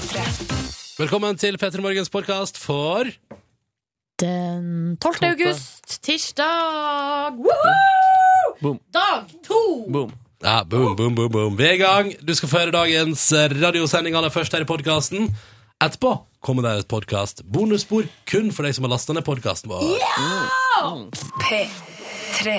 Velkommen til P3 Morgens podkast for Den 12. august, tirsdag. Woohoo! Boom. Dag to! Boom. Ja, boom, boom, boom, boom. Vi er i gang. Du skal få høre dagens radiosending aller først her i podkasten. Etterpå kommer det et podkast bonusspor kun for deg som har lasta ned podkasten vår. P3.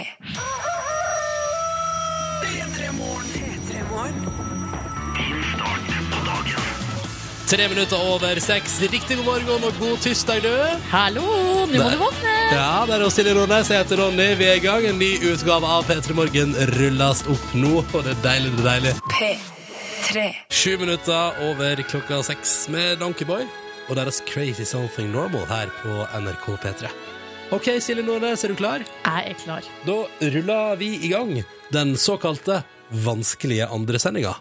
Tre minutter over seks. Riktig god morgen og god tirsdag, du. Hallo, nå må du våkne. Ja, det er oss Silje Nordnes. Jeg heter Ronny. Vi er i gang. En ny utgave av P3 Morgen rulles opp nå, og det er deilig, det er deilig. P3. Sju minutter over klokka seks med Donkeyboy og deres Crazy Something Normal her på NRK P3. OK, Silje Nordnes, er du klar? Jeg er klar. Da ruller vi i gang den såkalte vanskelige andresendinga.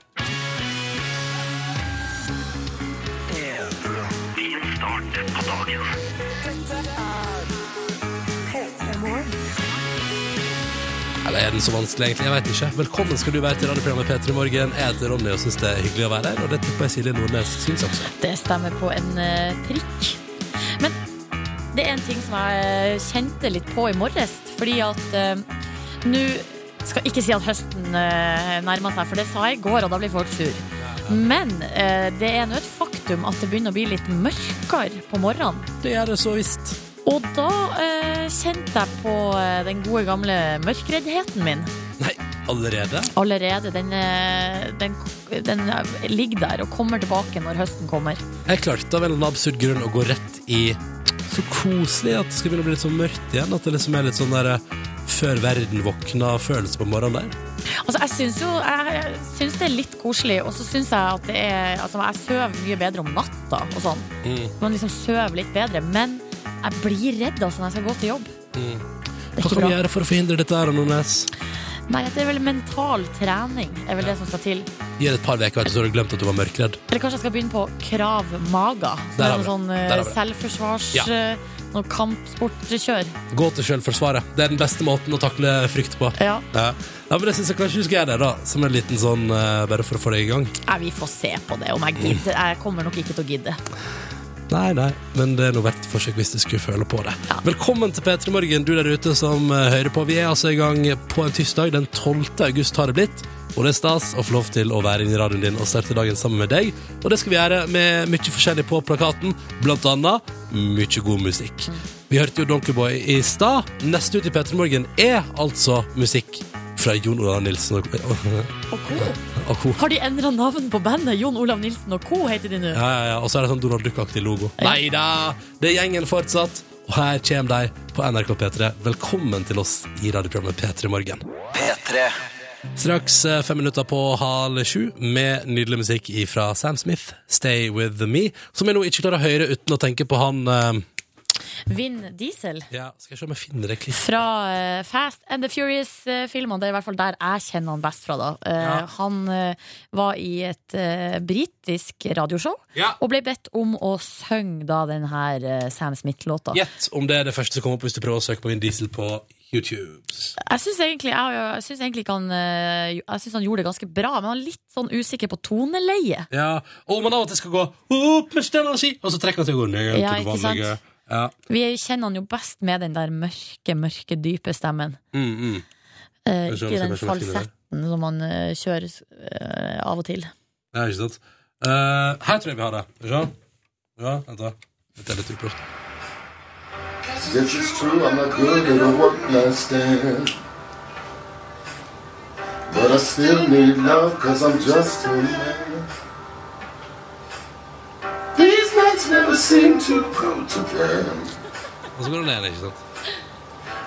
Eller er den så vanskelig, egentlig? Jeg vet ikke. Velkommen skal du være til radioprogrammet P3 Morgen. Jeg heter Ronny og syns det er hyggelig å være her, og det tipper jeg Silje Nordnes syns også. Det stemmer på en uh, prikk. Men det er en ting som jeg eh, kjente litt på i morges, fordi at uh, nå skal ikke si at høsten uh, nærmer seg, for det sa jeg i går, og da blir folk sur. Men uh, det er nå et faktum at det begynner å bli litt mørkere på morgenen. Det gjør det så visst. Og da eh, kjente jeg på eh, den gode gamle mørkreddheten min. Nei, allerede? Allerede. Den, eh, den, den ligger der og kommer tilbake når høsten kommer. Jeg klarte av en eller annen absurd grunn å gå rett i så koselig at det skal begynne å bli litt sånn mørkt igjen. At det liksom er litt sånn der eh, før verden våkna-følelse på morgenen der. Altså, jeg syns jo jeg, jeg syns det er litt koselig, og så syns jeg at det er Altså, jeg sover mye bedre om natta og sånn. Mm. Man liksom sover litt bedre. Men jeg blir redd altså når jeg skal gå til jobb. Mm. Hva skal vi gjøre for å forhindre dette, her, Nordnes? Nei, det er vel mental trening er vel det som skal til. Gi det et par uker, så har du glemt at du var mørkredd. Eller kanskje jeg skal begynne på krav maga. Som sånn uh, selvforsvars... Ja. eh, Noe kampsportkjør. Gå til selvforsvaret. Det er den beste måten å takle frykt på. Ja. Ja, ja men det syns jeg kanskje du skal gjøre det, da. Som en liten sånn uh, Bare for å få deg i gang. Nei, vi får se på det, om jeg gidder. Jeg kommer nok ikke til å gidde. Nei, nei, men det er noe verdt forsøk hvis du skulle føle på det. Ja. Velkommen til P3 Morgen, du der ute som eh, hører på. Vi er altså i gang på en tirsdag. Den 12. august har det blitt. Og det er stas å få lov til å være inne i radioen din og starte dagen sammen med deg. Og det skal vi gjøre med mye forskjellig på plakaten, blant annet mye god musikk. Vi hørte jo Donkeyboy i stad. Neste ut i P3 Morgen er altså musikk fra Jon Olav Nilsen og, og, Og co. og co. Har de endra navn på bandet? Jon Olav Nilsen og co. heter de nå. Ja, ja, ja. Og så er det sånn Donald Duck-aktig logo. Ja. Nei da! Det er gjengen fortsatt. Og her kommer de på NRK P3. Velkommen til oss i radioprogrammet P3 Morgen. P3 Straks eh, fem minutter på halv sju med nydelig musikk fra Sam Smith, 'Stay With Me', som jeg nå ikke klarer å høre uten å tenke på han eh, Vin Diesel. Ja, skal jeg se om jeg finner det klippet. Fra eh, Fast and the Furious-filmene. Det er i hvert fall der jeg kjenner han best fra. da Eh, Ja. Han eh, var i et uh, britisk radioshow Ja. og ble bedt om å synge da den her eh, Sam Smith-låta. Gjett om det er det første som kommer opp hvis du prøver å søke på Vin Diesel på YouTube. Jeg syns egentlig, jeg, jeg synes egentlig ikke han eh, Jeg synes han gjorde det ganske bra, men han er litt sånn usikker på toneleie. Ja, Og om han av og til skal gå opp med energi, og så trekker han å gå ned Ja, ikke sant? Ja. Vi kjenner han jo best med den der mørke, mørke, dype stemmen. Mm, mm. Eh, ikke den falsetten som han eh, kjører eh, av og til. Ja, ikke sant? Uh, her tror jeg vi har det. Skal vi se? Ja, vent da. Dette er litt uproft. This is true, I'm not good at a one-night stand. But I still need love, cause I'm just a man. These never seem to come to plan. Og så går det ned, ikke sant?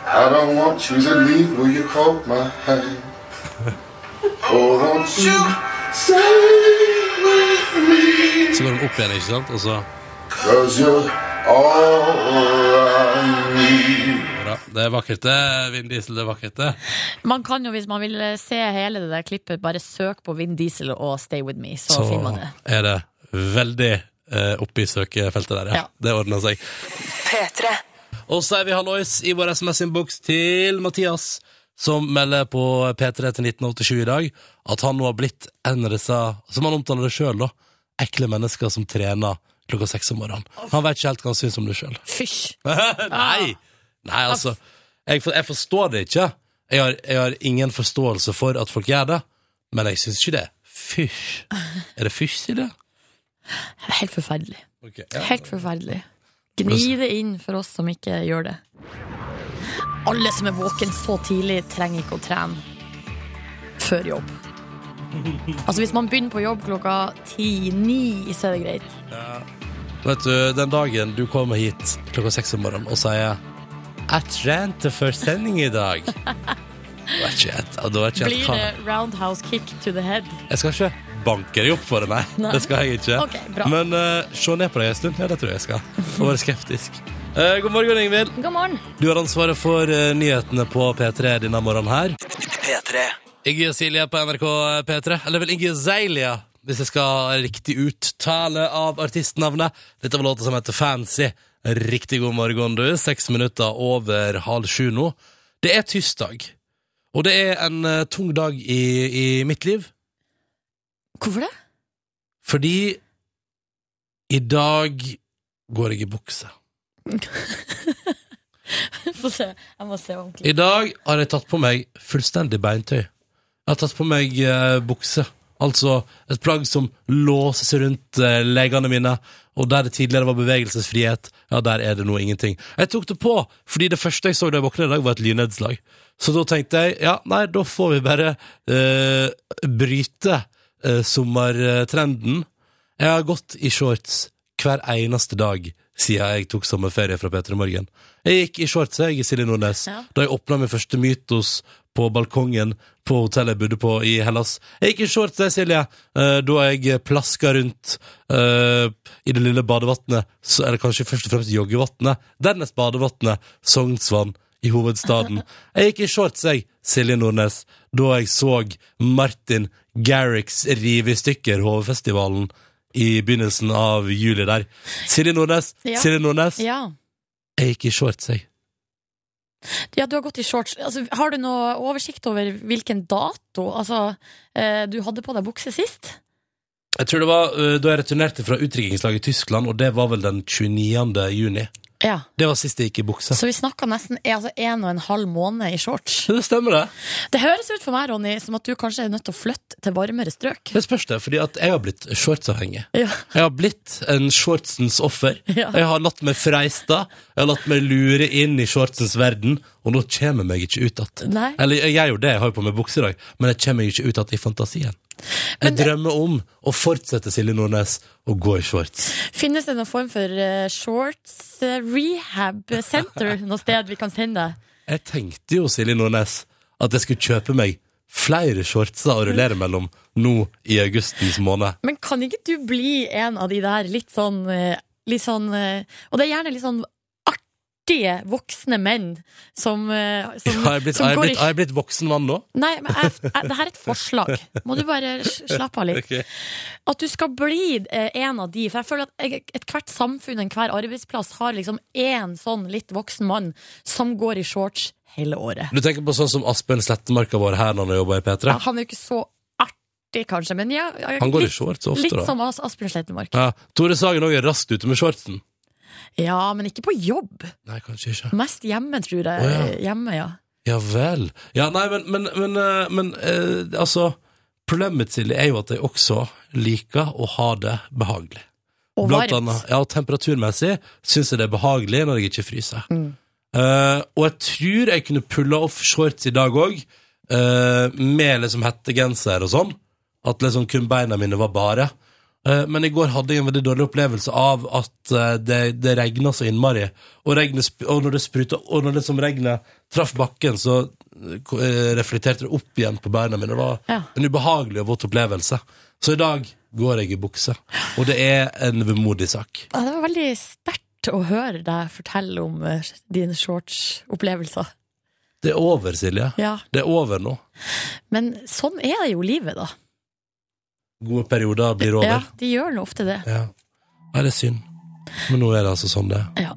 I don't want you to leave, will you hold my hand? Oh, won't you stay with me? Så går den opp igjen, ikke sant? Og så Cause you're all I need. Bra. Det er vakkert, det. Vin Diesel, det er vakkert, det. Man kan jo, hvis man vil eh, se hele det der klippet, bare søk på Vin Diesel og Stay With Me, så, Så finner man det. er det veldig oppe i søkefeltet der, ja. Ja. Det ordner seg. P3. Og så er vi hallois i vår SMS-innboks til Mathias, som melder på P3 til 1987 i dag at han nå har blitt en av disse, som han omtaler det sjøl, da, ekle mennesker som trener klokka seks om morgenen. Han vet ikke helt hva han syns om det sjøl. Fysj! Nei! Nei, altså jeg, for, jeg forstår det ikke. Jeg har, jeg har ingen forståelse for at folk gjør det, men jeg syns ikke det fysj. Er det fysj, Silje? Helt forferdelig. Okay, ja. Helt forferdelig. Gni det inn for oss som ikke gjør det. Alle som er våken så tidlig, trenger ikke å trene før jobb. Altså Hvis man begynner på jobb klokka ti-ni, så er det greit. Vet du, den dagen du kommer hit klokka seks om morgenen og sier 'Jeg trente før sending i dag', Blir det roundhouse kick to the head? Jeg skal ikke banke jeg opp for det, nei. Nei. Det skal jeg ikke. Okay. Men uh, se ned på deg en stund. Ja, det tror jeg jeg skal. Og være skeptisk. Uh, god morgen, Ingvild. God morgen. Du har ansvaret for uh, nyhetene på P3 denne morgenen her. Iggy og Silje på NRK P3. Eller vel Iggy Zeilia, hvis jeg skal riktig uttale av artistnavnet. Dette var låta som heter Fancy. Riktig god morgen, du. Seks minutter over halv sju nå. Det er tirsdag. Og det er en tung dag i, i mitt liv. Hvorfor det? Fordi i dag går jeg i bukse. Få se. Jeg må se ordentlig. I dag har jeg tatt på meg fullstendig beintøy. Jeg har tatt på meg eh, bukse. Altså et plagg som låses rundt eh, leggene mine, og der det tidligere var bevegelsesfrihet, ja, der er det nå ingenting. Jeg tok det på fordi det første jeg så da jeg våknet i dag, var et lynnedslag. Så da tenkte jeg ja, nei, da får vi bare eh, bryte sommertrenden. Jeg har gått i shorts hver eneste dag siden jeg tok sommerferie fra P3 Morgen. Jeg gikk i shorts jeg, i Silje Nordnes, Ja. da jeg åpna min første mytos på balkongen på hotellet jeg bodde på i Hellas. Jeg gikk i shorts jeg, Silje, eh, da jeg plaska rundt uh, i det lille badevannet, eller kanskje først og fremst joggevannet, dernest badevannet, Sognsvann i hovedstaden. Jeg gikk i shorts, jeg, Silje Nordnes, da jeg så Martin Garrix rive i stykker HV-festivalen i begynnelsen av juli der. Silje Nordnes, Ja. Silje Nordnes, Ja. jeg gikk i shorts, jeg. ja, du har gått i shorts. Altså, har du noe oversikt over hvilken dato altså, eh, du hadde på deg bukse sist? Jeg tror det var øh, da jeg returnerte fra utdrikningslaget i Tyskland, og det var vel den 29. juni. Ja. Det var sist jeg gikk i bukse. Så vi snakka nesten altså, en og en halv måned i shorts. Det stemmer, det. Det høres ut for meg, Ronny, som at du kanskje er nødt til å flytte til varmere strøk. Det spørs det, fordi at jeg har blitt shortsavhengig. Ja. Jeg har blitt en shortsens offer. Ja. Jeg har latt meg freista, jeg har latt meg lure inn i shortsens verden, og nå kommer jeg meg ikke ut igjen. Eller jeg gjør jo det, jeg har jo på meg bukse i dag, men jeg kommer meg ikke ut igjen i fantasien. Jeg drømmer om å fortsette, Silje Nordnes, å gå i shorts. Finnes det noen form for uh, shorts eh, rehab center noe sted vi kan sende deg? Jeg tenkte jo, Silje Nordnes, at jeg skulle kjøpe meg flere shortser å rullere mellom nå i augustens måned. Men kan ikke du bli en av de der litt sånn, eh, litt sånn Og det er gjerne litt sånn artige voksne menn som, eh, som, Har jeg blitt, som har jeg blitt, har jeg blitt voksen mann nå? Nei, men jeg, jeg, det her er et forslag. Må du bare slappe av litt. Okay. At du skal bli eh, en av de. For jeg føler at ethvert samfunn, enhver arbeidsplass, har liksom én sånn litt voksen mann som går i shorts hele året. Du tenker på sånn som Aspen Slettemarka vår her når han jobber i P3? Ja, han er jo ikke så artig, kanskje, men ja, Han går i litt, shorts ofte, litt da. som As Asbjørn Slettemark. Ja, Tore Sagen òg er raskt ute med shortsen. Ja, men ikke på jobb. Nei, kanskje ikke. Mest hjemme, tror jeg. Å, ja. Hjemme, ja. Ja vel. Ja, nei, men, men, men, eh, men eh, altså Problemet mitt, Silje, er jo at jeg også liker å ha det behagelig. Og varmt. annet, ja, og temperaturmessig syns jeg det er behagelig når jeg ikke fryser. Mm. Eh, og jeg tror jeg kunne pulla off shorts i dag òg, med liksom hettegenser og sånn. At liksom kun beina mine var bare. Eh, men i går hadde jeg en veldig dårlig opplevelse av at eh, det, det regna så innmari. Og, regnet, og når det spruta, og når det som regnet traff bakken, så eh, reflekterte det opp igjen på beina mine. Det var Ja. en ubehagelig og våt opplevelse. Så i dag går jeg i bukse. Og det er en vemodig sak. Ja, Det var veldig sterkt å høre deg fortelle om dine shorts-opplevelser. Det er over, Silje. Ja. Det er over nå. Men sånn er jo livet, da. Gode perioder blir over. Ja, De gjør nå ofte det. Ja. Nei, det er synd. Men nå er det altså sånn det er. Ja.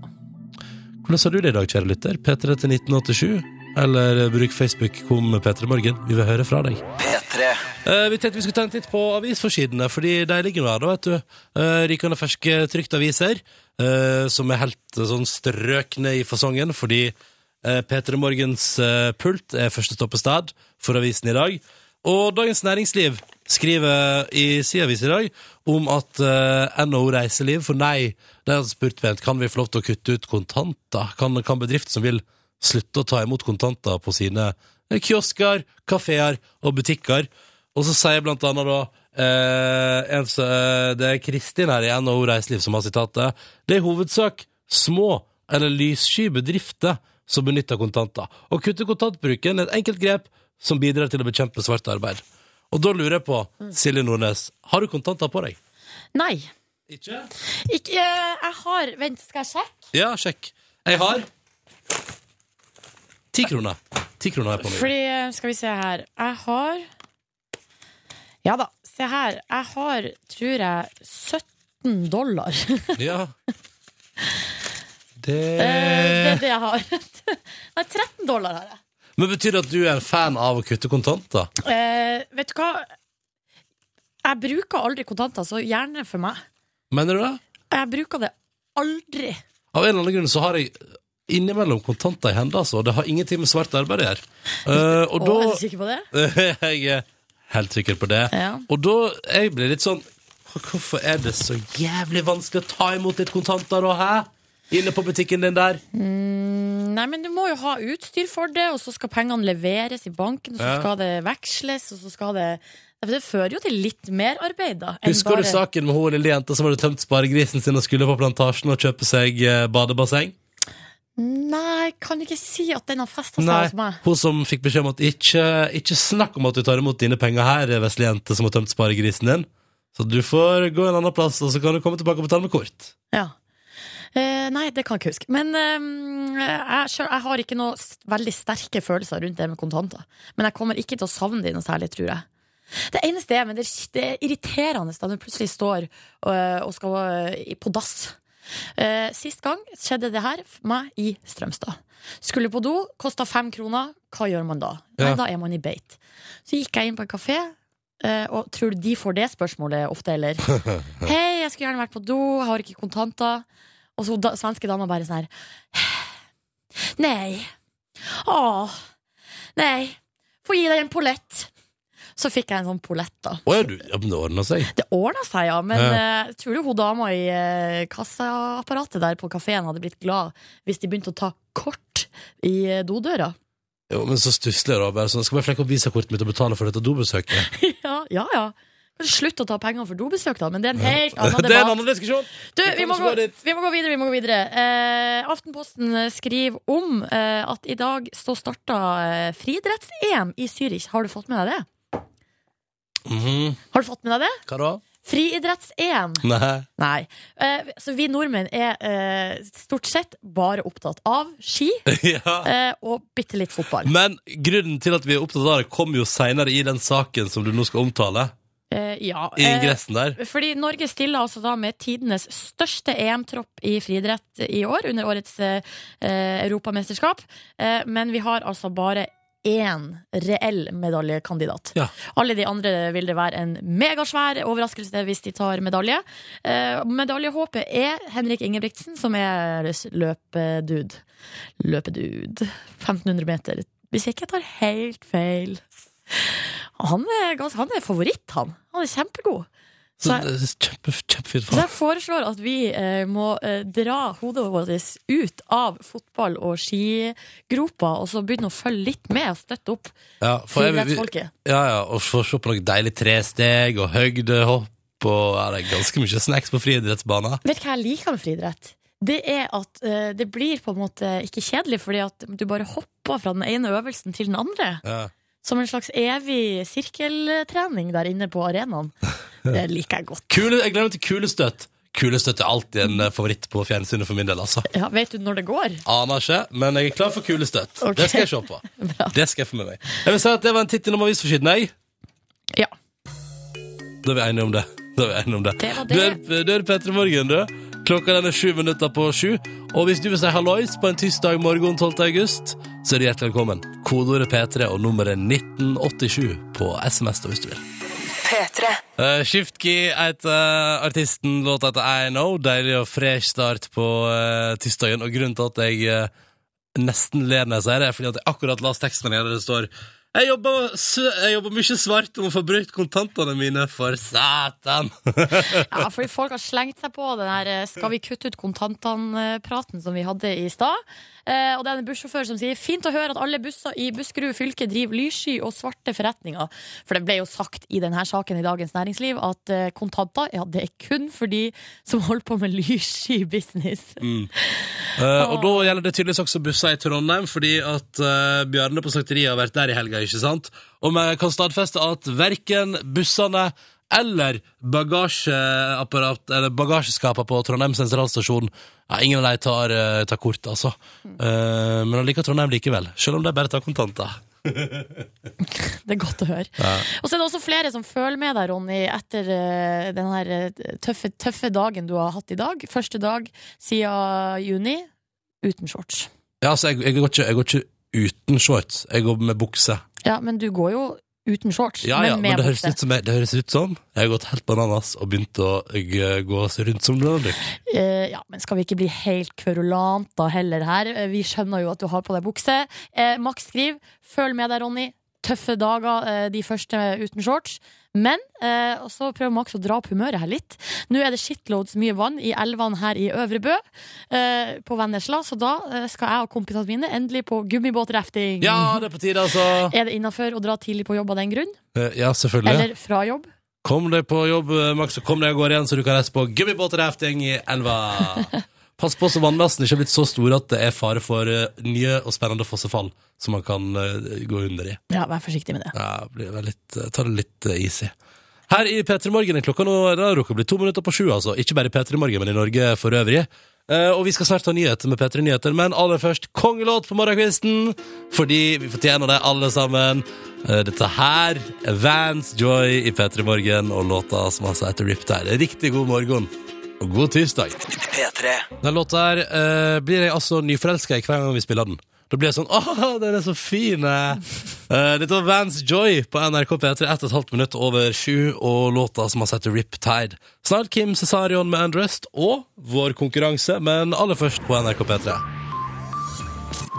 Hvordan har du det i dag, kjære lytter? P3 til 1987. eller bruk Facebook kom P3 Morgen. Vi vil høre fra deg. P3. Eh, vi tenkte vi skulle ta en titt på avisforsidene, fordi de ligger nå her, da, vet du. Uh, Rykende ferske trykte aviser, eh, som er helt eh, sånn strøkne i fasongen, fordi uh, P3 Morgens eh, pult er første stoppestad for avisen i dag. Og Dagens Næringsliv skriver i sin avis i dag om at uh, NHO Reiseliv for nei. De har spurt pent kan vi få lov til å kutte ut kontanter. Kan, kan bedrifter som vil slutte å ta imot kontanter på sine eh, kiosker, kafeer og butikker. Og så sier blant annet da eh, en, eh, Det er Kristin her i NHO Reiseliv som har sitatet. Det er i hovedsak små eller lyssky bedrifter som benytter kontanter. Å kutte kontantbruken er et enkelt grep som bidrar til å bekjempe svart arbeid. Og da lurer jeg på, Silje Nordnes, har du kontanter på deg? Nei. Ikke? Ikke, eh, jeg har Vent, skal jeg sjekke? Ja, sjekk. Jeg har ti kroner. Ti kroner har jeg på meg. Fordi, eh, skal vi se her Jeg har Ja da, se her. Jeg har, tror jeg, 17 dollar. Ja. Det det er det jeg har. Nei, 13 dollar har jeg. Men betyr det at du er en fan av å kutte kontanter? Eh, vet du hva? Jeg bruker aldri kontanter, så gjerne for meg. Mener du det? Jeg bruker det aldri. Av en eller annen grunn så har jeg innimellom kontanter i hendene, altså. Det har ingenting med svart arbeid å gjøre. Eh, og Å, er du sikker på det? Jeg er helt sikker på det. Ja. Og da jeg blir litt sånn Hvorfor er det så jævlig vanskelig å ta imot litt kontanter, da, hæ? Inne på butikken din der? Nei, men du må jo ha utstyr for det, og så skal pengene leveres i banken, og så skal det veksles, og så skal det Det fører jo til litt merarbeid, da. Husker du bare- saken med hun lille jenta som hadde tømt sparegrisen sin og skulle på plantasjen og kjøpe seg eh, badebasseng? Nei, kan ikke si at den har festa seg hos meg. hun som fikk beskjed om at ikke, ikke snakk om at du tar imot dine penger her, vesle jente som har tømt sparegrisen din. Så du får gå en annen plass, og så kan du komme tilbake og betale med kort. Ja. Eh, nei, det kan jeg ikke huske. Men eh, jeg, selv, jeg har ikke noe veldig sterke følelser rundt det med kontanter. Men jeg kommer ikke til å savne de noe særlig, tror jeg. Det eneste er, men det, det er irriterende da du plutselig står øh, og skal øh, på dass. Eh, sist gang skjedde det her meg i Strømstad. Skulle på do, kosta fem kroner. Hva gjør man da? Nei, da er man i beit. Så gikk jeg inn på en kafé, Uh, og tror du de får det spørsmålet ofte, eller? Hei, jeg skulle gjerne vært på do, jeg har ikke kontanter. Og så da, svenske dama bare sånn her Nei. Åh. Nei. Få gi deg en pollett. Så fikk jeg en sånn pollett, da. Å ja, du, ja, men det ordna seg. Det ordna seg, ja, men Ja. Uh, tror du hun dama i uh, kassaapparatet der på kafeen hadde blitt glad hvis de begynte å ta kort i uh, dodøra? Jo, men så stusslig, da. Bare sånn, skal bare flekke opp visakortet mitt og betale for dette dobesøket. ja, ja, ja. Slutt å ta penger for dobesøk, da, men det er en helt annen debatt. det er en annen diskusjon! Du, Vi må, gå, vi må gå videre. vi må gå videre eh, Aftenposten skriver om eh, at i dag så starta eh, friidretts-EM i Zürich. Har du fått med deg det? Mhm. Har du fått med deg det? Hva da? Friidretts-EM. Nei. Nei. Eh, så vi nordmenn er eh, stort sett bare opptatt av ski ja. eh, og bitte litt fotball. Men grunnen til at vi er opptatt av det, kommer jo seinere i den saken som du nå skal omtale. Eh, ja. I eh, ingressen der. Fordi Norge stiller altså da med tidenes største EM-tropp i friidrett i år, under årets eh, eh, europamesterskap. Eh, men vi har altså bare én reell medaljekandidat. Ja. Alle de andre vil det være en megasvær overraskelse hvis de tar medalje. Eh, medaljehåpet er Henrik Ingebrigtsen, som er løpedude. Løpedude. 1500 meter. Hvis jeg ikke tar helt feil. Han er, gans- han er favoritt, han. Han er kjempegod. Så jeg, så jeg foreslår at vi eh, må eh, dra hodet vårt ut av fotball- og skigropa, og så begynne å følge litt med og støtte opp Ja, for friidrettsfolket. ja, ja, og få se på noen deilige tresteg og høydehopp og ja, det er ganske mye snacks på friidrettsbanen. Vet du hva jeg liker med friidrett? Det er at eh, det blir på en måte ikke kjedelig, fordi at du bare hopper fra den ene øvelsen til den andre. Ja. Som en slags evig sirkeltrening der inne på arenaen. Det liker jeg godt. Kule, jeg gleder meg til kulestøt. Kulestøt er alltid en eh, favoritt på fjernsynet for min del, altså. Ja, vet du når det går? Aner ikke, men jeg er klar for kulestøt. Okay. Det skal jeg se på. Det skal jeg få med meg. Jeg vil si at det var en titt innom avisforsiden, jeg. Ja. Da er vi enige om det. Da er vi enige om det. Det var Du det. er, du er Petter Morgen, du. Klokka den er sju minutter på sju. Og hvis du vil si hallois på en tirsdag morgen 12. august, så er du hjertelig velkommen. Kodeordet P3 og nummeret 1987 på SMS da, hvis du vil. P3. Uh, Shift-key uh, artisten, låta heter I Know. Deilig og fresh start på uh, tirsdagen. Og grunnen til at jeg uh, nesten ler når jeg sier det, er fordi at jeg akkurat las teksten der det står jeg jobber, jobber mye svart om å få brukt kontantene mine, for satan! Ja, fordi folk har slengt seg på den her eh, 'skal vi kutte ut kontantene'-praten som vi hadde i stad. Eh, og det er en bussjåfør som sier 'fint å høre at alle busser i Buskerud fylke driver lyssky og svarte forretninger'. For det ble jo sagt i denne saken i Dagens Næringsliv at eh, kontanter ja, det er kun for de som holder på med lyssky business. Eh, og da gjelder det tydeligvis også busser i Trondheim, fordi at uh, Bjarne på slakteriet har vært der i helga, ikke sant? Og vi kan stadfeste at verken bussene eller bagasjeapparat Eller bagasjeskapet på Trondheim sentralstasjon ja, Ingen av de tar, eh, tar kort, altså. Eh, men han liker Trondheim likevel, selv om de bare tar kontanter. Det er godt å høre. Og så er det også flere som føler med deg, Ronny, etter eh, den her tøffe, tøffe dagen du har hatt i dag. Første dag siden juni uten shorts. Ja, altså, jeg, jeg, går ikke, jeg går ikke uten shorts, jeg går med bukse. Ja, men du går jo uten shorts, Ja, ja, men men med det høres, ut som jeg, det høres ut som jeg har gått helt bananas og begynt å eh, gå rundt som Donald Duck. Eh, ja, men skal vi ikke bli helt kverulanta heller her? Eh, Vi skjønner jo at du har på deg bukse. Eh, Max skriver 'følg med deg, Ronny'. Tøffe dager, eh, de første uten shorts. Men eh, så prøver Max å dra opp humøret her litt. Nå er det shitloads mye vann i elvene her i Øvre Bø, eh, på Vennesla, så da eh, skal jeg og kompisene mine endelig på gummibåtrafting. Ja, det er på tide, altså! Er det innafor å dra tidlig på jobb av den grunn? Eh, Ja, selvfølgelig. Eller fra jobb? Kom deg på jobb, Max, og kom deg av gårde igjen, så du kan reise på gummibåtrafting i elva. Pass på så vannmassen ikke er blitt så stor at det er fare for eh, nye og spennende fossefall som man kan eh, gå under i. Ja, vær forsiktig med det. Ja, blir vel litt, eh, ta det litt eh, easy. Her i P3 Morgen er klokka nå det har rukket å bli to minutter på sju, altså. Ikke bare i P3 Morgen, men i Norge for øvrig. Eh, og vi skal snart ha nyheter med P3 Nyheter, men aller først kongelåt på morgenkvisten! Fordi vi fortjener det, alle sammen. Eh, dette her er Vans Joy i P3 Morgen, og låta som altså heter Riptide. Riktig god morgen, og god tirsdag. Den låta her eh, blir jeg altså nyforelska i hver gang vi spiller den. Da blir jeg sånn Åh, den er så fin! eh». Eh, dette var Vans Joy på NRK P3, 1 12 minutt over sju, og låta som har sett Rip Tide. Snart Kim Cesarion med Andrest og vår konkurranse, men aller først på NRK P3.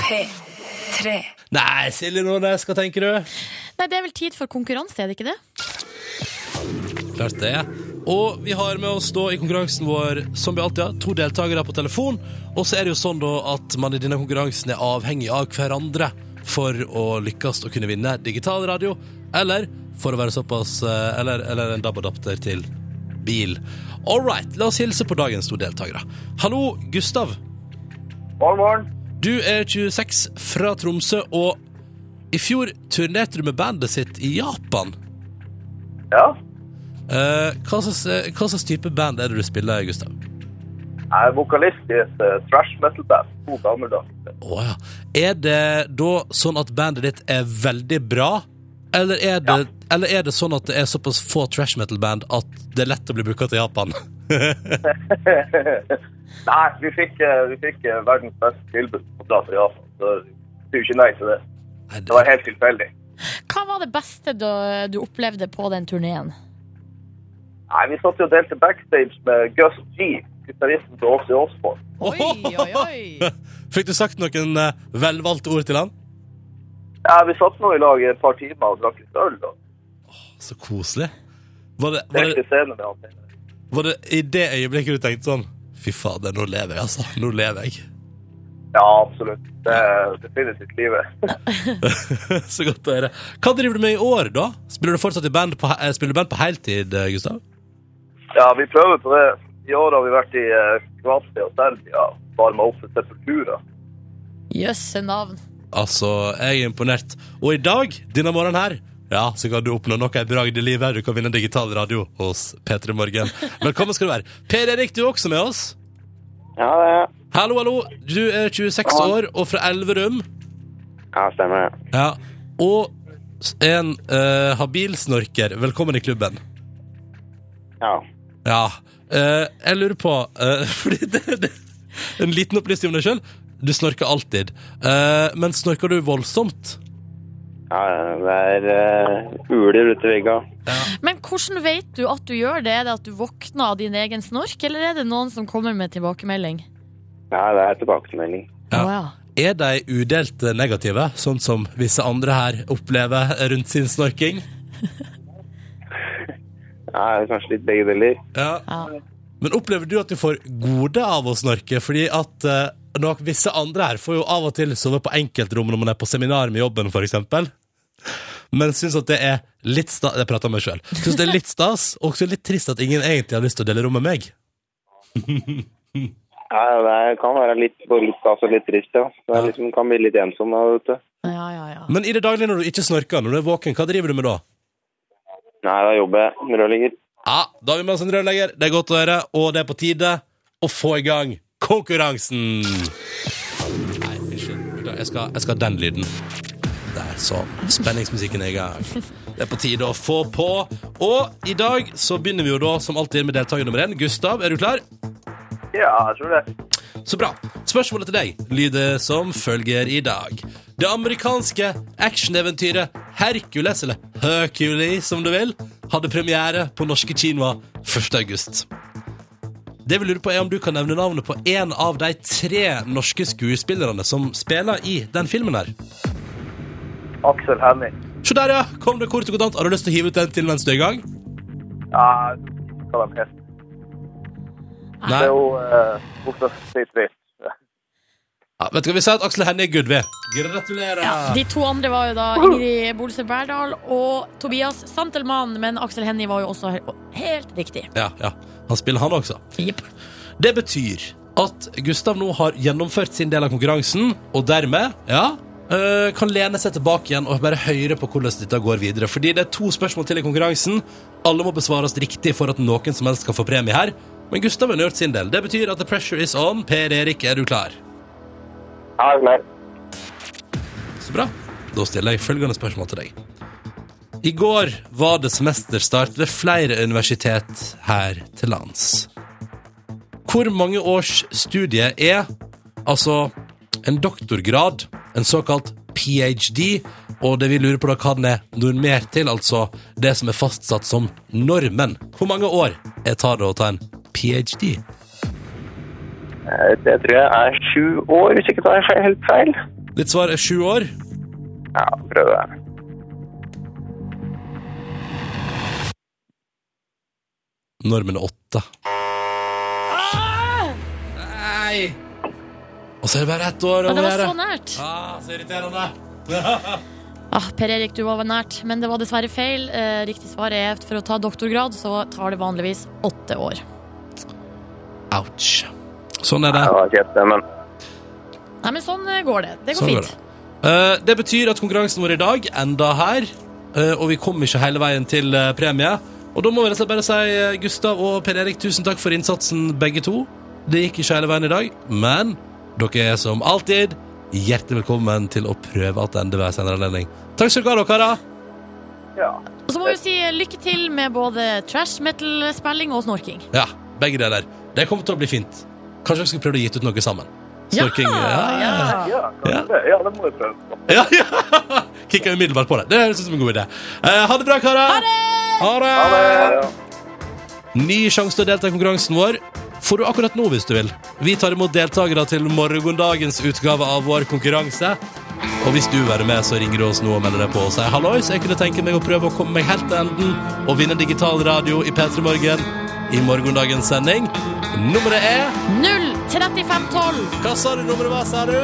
P3. Nei, Silje Nordnes, hva tenker du? Nei, det er vel tid for konkurranse, er det ikke det? Klart det. Og vi har med oss da i konkurransen vår, som vi alltid har, to deltakere på telefon. Og så er det jo sånn da at man i denne konkurransen er avhengig av hverandre for å lykkes å kunne vinne digital radio, eller for å være såpass eh, Eller, eller en DAB-adapter til bil. All right, la oss hilse på dagens to deltakere. Hallo, Gustav. Morgen, morgen. Du er 26 fra Tromsø, og i fjor turnerte du med bandet sitt i Japan. Ja, Eh, hva, slags, eh, hva slags type band er det du spiller, Gustav? jeg er vokalist i et uh, thrash metal-band. To gammeldagse. Oh, ja. Er det da sånn at bandet ditt er veldig bra? Eller er, det, eller er det sånn at det er såpass få trash metal-band at det er lett å bli booka til Japan? Nei, vi fikk, eh, vi fikk eh, verdens beste tilbud på plass i Japan, så det sier jo ikke nei til det. Det var helt tilfeldig. Hva var det beste du, du opplevde på den turneen? Nei, vi satt jo og delte backstage med Gus G, gitaristen til Åse Osborne. Oi, oi, oi! Fikk du sagt noen eh, velvalgte ord til han? Ja, vi satt nå i lag i et par timer og drakk litt øl, og Så koselig. Var det, var, det, var det i det øyeblikket du tenkte sånn Fy fader, nå lever jeg, altså. Nå lever jeg. Ja, absolutt. Det er definitivt livet. Så godt å høre. Hva driver du med i år, da? Spiller du fortsatt i band på, eh, spiller du band på heltid, eh, Gustav? Ja, vi prøver på det. I år har vi vært i eh, Kroatia og Serbia, varma opp for sepulturer. Jøsse navn. Altså, jeg er imponert. Og i dag, denne morgenen her, ja, så kan du oppnå noe i bragd i livet. Du kan vinne digital radio hos P3 Morgen. Velkommen skal du være. Per Erik, du er også med oss. Ja, det er jeg. Hallo, hallo. Du er 26 år og fra Elverum. Ja, stemmer det. Ja. Og en uh, habil snorker. Velkommen i klubben. Ja. Ja. Eh, jeg lurer på eh, Fordi det, det En liten opplysning om deg sjøl. Du snorker alltid. Eh, men snorker du voldsomt? Ja, det er uh, uler ute i vegga. Men hvordan vet du at du gjør det? Er det at du våkner av din egen snork, eller er det noen som kommer med tilbakemelding? Ja, det er tilbakemelding. Ja. Oh, ja. Er de udelt negative, sånn som visse andre her opplever rundt sin snorking? Er kanskje litt begge deler. Ja. Ja. Men opplever du at du får gode av å snorke? Fordi at eh, nok visse andre her får jo av og til sove på enkeltrom når man er på seminar med jobben, eksempel. Men syns at det er litt stas Jeg prater om meg sjøl. Syns det er litt stas, og også litt trist at ingen egentlig har lyst til å dele rom med meg. Ja, det kan være litt, både litt stas og litt trist, ja. Det liksom, kan bli litt ensom da, vet du. Ja, ja, ja. Men i det daglige når du ikke snorker, når du er våken, hva driver du med da? Nei, da jobber jeg med rørlegger. Ja, da har vi med oss en rørlegger. Det er godt å høre, og det er på tide å få i gang konkurransen. Nei, unnskyld. Jeg skal, jeg skal ha den lyden. Der, sånn. Spenningsmusikken er i gang. Det er på tide å få på. Og i dag så begynner vi jo da som alltid med deltaker nummer én. Gustav, er du klar? Ja, jeg tror det. Så bra. Spørsmålet til deg lyder som følger i dag. Det amerikanske actioneventyret Hercules, eller Hercules som du vil, hadde premiere på norske kinoer 1. august. Det vi lurer på er om du kan nevne navnet på en av de tre norske skuespillerne som spiller i den filmen her. Aksel Hennie. Se der, ja! Kom det kort og kontant. Har du lyst til å hive ut den til mens du er i gang? Ja, hva de heter. Det er jo uh, Sitvit. Ja, vet du hva vi sier at Aksel Hennie er good ved? Gratulerer! Ja, de to andre var jo da Ingrid Bolse Berdal og Tobias Santelmann, men Aksel Hennie var jo også he- helt riktig. Ja, ja. Han spiller han også. Jepp. Det betyr at Gustav nå har gjennomført sin del av konkurransen, og dermed, ja, øh, kan lene seg tilbake igjen og bare høre på hvordan dette går videre. Fordi det er to spørsmål til i konkurransen. Alle må besvares riktig for at noen som helst skal få premie her. Men Gustav har gjort sin del. Det betyr at the pressure is on. Per Erik, er du klar? Ja, jeg er klar. Så bra. Da stiller jeg følgende spørsmål til deg. I går var det semesterstart ved flere universitet her til lands. Hvor mange års studie er altså en doktorgrad, en såkalt ph.d., og det vi lurer på da hva den er normert til, altså det som er fastsatt som normen. Hvor mange år er tar det å ta en ph.d.? Eh, Det tror jeg er sju år, hvis ikke tar jeg helt feil. Ditt svar er sju år. Ja, prøv det. Normen er åtte. Nei! Og så er det bare ett år om det var så nært. Ah, så irriterende. Ah, per Erik, du var nært, men det var dessverre feil. Eh, riktig svar er at for å ta doktorgrad så tar det vanligvis åtte år. Ouch. Sånn er det. Ja, kjeft, men Nei, men sånn eh, går det. Det går Sånn går fint. Uh, det betyr at konkurransen vår i dag enda her, uh, og vi kom ikke hele veien til uh, premie. Og da må vi bare si Gustav og Per Erik, tusen takk for innsatsen, begge to. Det gikk ikke hele veien i dag, men dere er som alltid hjertelig velkommen til å prøve tilbake ved en senere anledning. Takk skal dere ha, karer. Ja. Og så må vi si lykke til med både trash metal-spilling og snorking. Ja, begge deler. Det kommer til å bli fint. Kanskje vi skal prøve å gi ut noe sammen. Snorking. Ja, ja, ja. Ja. Ja, det må vi prøve. ja. ja. Kikka umiddelbart på det. Det høres ut som en god idé. Eh, ha det bra, karer. Ha det! Ha det! Ha det. Ny sjanse til å delta i konkurransen vår får du akkurat nå hvis du vil. Vi tar imot deltakere til morgendagens utgave av vår konkurranse. Og hvis du vil være med, så ringer du oss nå og melder deg på og sier hallois. Jeg kunne tenke meg å prøve å komme meg helt til enden og vinne digital radio i P3 Morgen i morgendagens sending. Nummeret er 03512! Hva sa du nummeret var, sa du?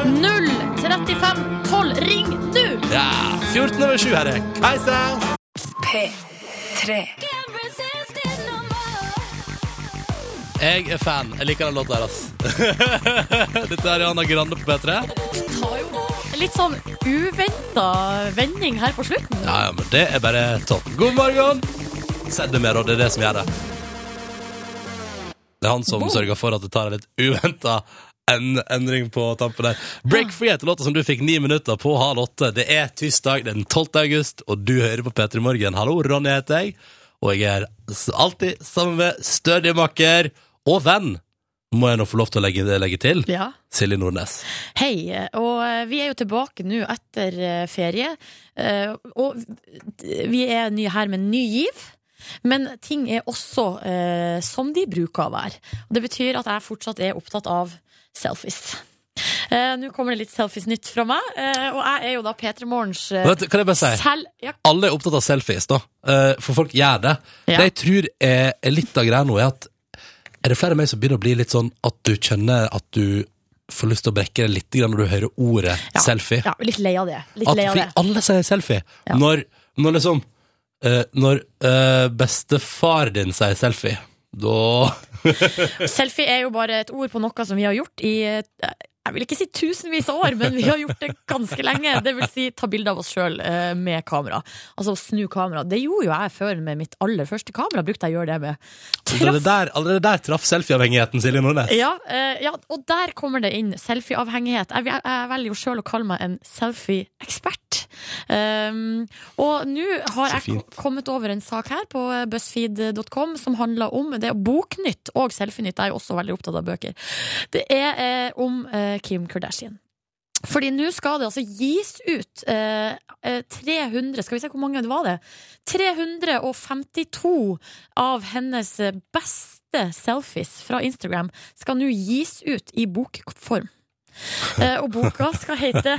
03512! Ring nå! Ja, 14 over 7 her er Kajsa. P3. Jeg er fan. Jeg liker den låta her, ass. Dette er Rihanna Grande på P3. litt sånn uventa vending her på slutten. Ja, ja, men det er bare topp. God morgen! Send det mer, og det er det som gjør det. Det er han som sørger for at det tar en litt uventa en endring på tampen der. Break Free heter låta som du fikk ni minutter på halv åtte. Det er tirsdag, den 12. august, og du hører på P3 Morgen. Hallo, Ronny heter jeg. Og jeg er alltid sammen med stødig makker og venn, må jeg nå få lov til å legge, legge til, Ja. Silje Nordnes. Hei, og eh, vi er jo tilbake nå etter eh, ferie, eh, og vi er nye her med ny giv. Men ting er også som de bruker å være. Og det betyr at jeg fortsatt er opptatt av selfies. Eh, nå kommer det litt selfies-nytt fra meg, eh, og jeg er jo da P3 Morgens eh, Kan jeg bare si? Ja, Alle er opptatt av selfies, da. Eh, For folk gjør det. Ja. Det jeg tror er, er litt av greia nå, er at er det flere av meg som begynner å bli litt sånn at du kjenner at du får lyst til å brekke deg litt når du hører ordet ja, selfie? Ja, litt lei av det. Litt At, lei av fordi det. alle sier selfie. Ja. Når, når liksom uh, Når uh, bestefar din sier selfie, da Selfie er jo bare et ord på noe som vi har gjort i eh, jeg vil ikke si tusenvis av år, men vi har gjort det ganske lenge. Det vil si ta bilde av oss sjøl med kamera. Altså snu kamera. Det gjorde jo jeg før med mitt aller første kamera. Brukte jeg å gjøre det med. Allerede der, allerede der traff selfieavhengigheten Silje Nordnes. Ja, eh, ja, og der kommer det inn selfieavhengighet. Jeg, jeg, jeg velger jo sjøl å kalle meg en selfie-ekspert. Um, og nå har jeg kommet over en sak her på eh, buzzfeed.com som handler om det er Boknytt og Selfienytt. Jeg er jo også veldig opptatt av bøker. Det er eh, om eh, Kim Kardashian. Fordi nå skal det altså gis ut eh, eh, 300 Skal vi se hvor mange det var det? 352 av hennes eh, beste selfies fra Instagram skal nå gis ut i bokform. Eh, og boka skal hete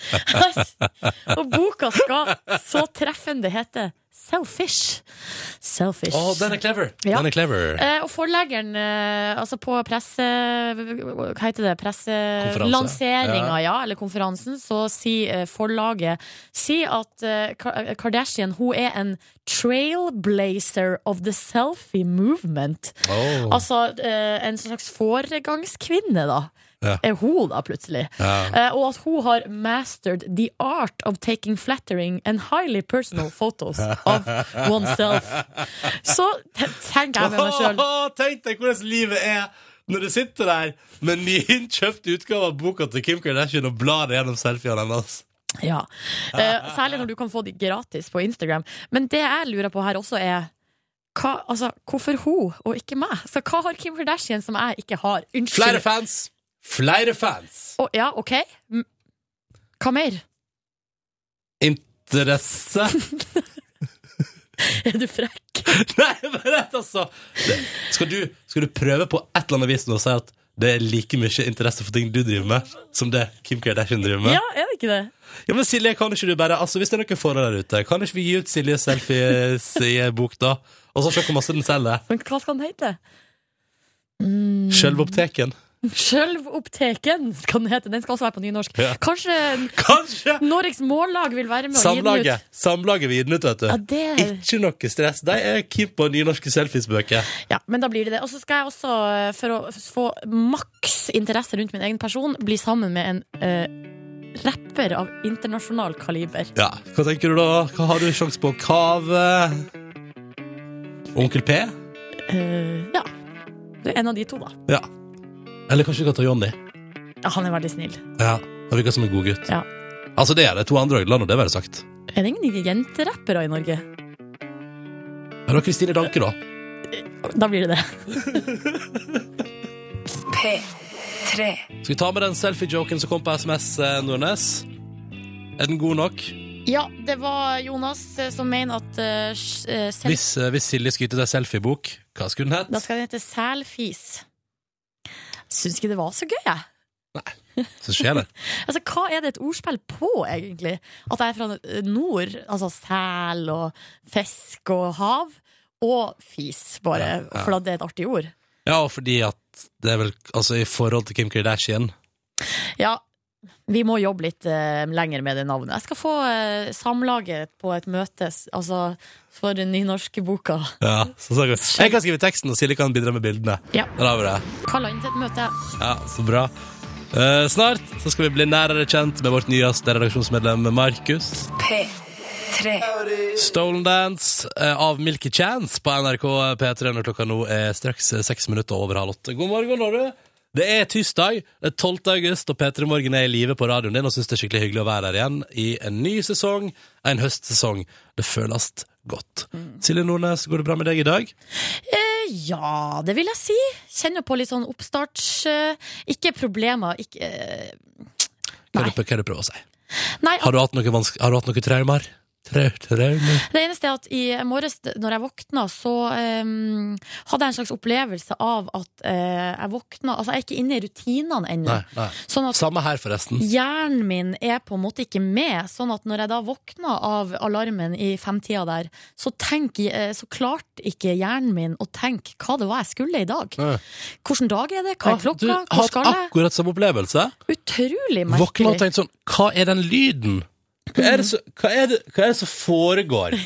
Og boka skal så treffende hete Selfish. Selfish. Oh, den er clever! Ja. Den er clever. Eh, og forleggeren, eh, altså på presse... Hva heter det? Presselanseringa, Ja. ja. eller konferansen, så sier forlaget Si at Kardashian hun er en trailblazer of the selfie movement. Oh. Altså en slags foregangskvinne, da. Ja. Er hun, da, plutselig. Ja. Eh, og at hun har mastered the art of taking flattering and highly personal photos of oneself. Så te- tenker jeg med meg sjøl Tenk deg hvordan livet er når du sitter der med nyinnkjøpt utgave av boka til Kim Kardashian og blar gjennom selfiene hennes. Ja. Uh, særlig når du kan få de gratis på Instagram. Men det jeg lurer på her også, er hva, altså, hvorfor hun og ikke meg? Så hva har Kim Kardashian som jeg ikke har? Unnskyld. Flere fans! Flere fans! Å, ja, OK. M- Hva mer? Interesse Er du frekk? Nei, men rett altså det, skal, du, skal du prøve på et eller annet vis nå å si at det er like mye interesse for ting du driver med, som det Kim Kardashian driver med? Ja, er det ikke det? Ja, men Silje, kan ikke du bare Altså, Hvis det er noen forhold der ute, kan ikke vi gi ut Siljes selfies i en bok, da? Og så se hvor masse den selger? Men hva skal den hete? Sjølvoppteken. Sjølvoppteken skal den hete. Den skal også være på nynorsk. Ja. Kanskje Kanskje! Norges Mållag vil være med og gi den Samlaget. ut? Samlaget vil gi den ut, vet du. Ja, det Ikke noe stress. De er keen på nynorske selfiesbøker. Ja, men da blir det det. Og så skal jeg også, eh, for å få maks interesse rundt min egen person, bli sammen med en uh, rapper av internasjonal kaliber. Ja, Hva tenker du da? Hva har du sjanse på? Kave? Onkel P? Uh, ja. Det er en av de to, da. Ja. Eller kanskje du kan ta Johnny? Ja, han er veldig snill. Ja. Han virker som en god gutt. Ja. Altså, det er det to andre òg, la nå det være sagt. Er det ingen jenterappere i Norge? Ja, da Kristine Danke, da. Da blir det det. P3. Skal vi ta med den selfie-joken som kom på SMS, eh, Nordnes? Er den god nok? Ja, det var Jonas eh, som mener at eh, s- eh, sel- Hvis, eh, hvis Silje skulle gitt ut ei selfiebok, hva skulle den hett? Da skal den hete Selfis. Syns ikke det var så gøy, jeg. Nei, Så skjer det. Altså, hva er det et ordspill på, egentlig? At jeg er fra nord, altså sel og fisk og hav, og fis, bare, Ja, ja. for at det er et artig ord. Ja, og fordi at det er vel Altså, i forhold til Kim Kardashian Ja, vi må jobbe litt eh, lenger med det navnet. Jeg skal få eh, samlaget på et møte, altså for den nynorske boka. Ja, så sa jeg Jeg kan skrive teksten, og Silje kan bidra med bildene. Ja. Der har vi det. Kalla inn til et møte. Ja, så bra. Eh, snart så skal vi bli nærere kjent med vårt nyeste redaksjonsmedlem Markus. P3. Stolen Dance eh, av Milky Chance på NRK P3 når klokka nå er straks eh, seks minutter over halv åtte. God morgen, Norge! Det er tirsdag, det er 12. august, og P3 Morgen er i live på radioen din og syns det er skikkelig hyggelig å være her igjen i en ny sesong, en høstsesong. Det føles Godt. Silje Nordnes, går det bra med deg i dag? Eh, ja, det vil jeg si. Kjenner på litt sånn oppstarts... eh, ikke problemer, ikke eh, Nei. hva er det du prøver å si? Nei, Har du hatt noen, vanske, har du hatt noe traumer? Trau? Det eneste er at i morges når jeg våkna, så um, hadde jeg en slags opplevelse av at uh, jeg våkna Altså, jeg er ikke inne i rutinene ennå. Sånn at Samme her, forresten. hjernen min er på en måte ikke med. Sånn at når jeg da våkna av alarmen i femtida der, så, tenk, eh, så klarte ikke hjernen min å tenke hva det var jeg skulle i dag. Nei. Hvilken dag er det? Hva er klokka? Hvor skal jeg? akkurat samme opplevelse. Utrolig Våkna og merkelig. tenkt sånn Hva er den lyden? Hva er det, så, hva er det, hva er det som foregår?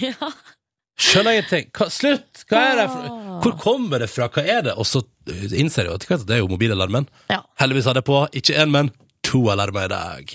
Skjønner jeg ingenting. Slutt! Hva er det for, hvor kommer det fra? Hva er det? Og så uh, innser jeg jo at det er jo mobilalarmen. Ja, Heldigvis hadde jeg på ikke én, men to alarmer i dag.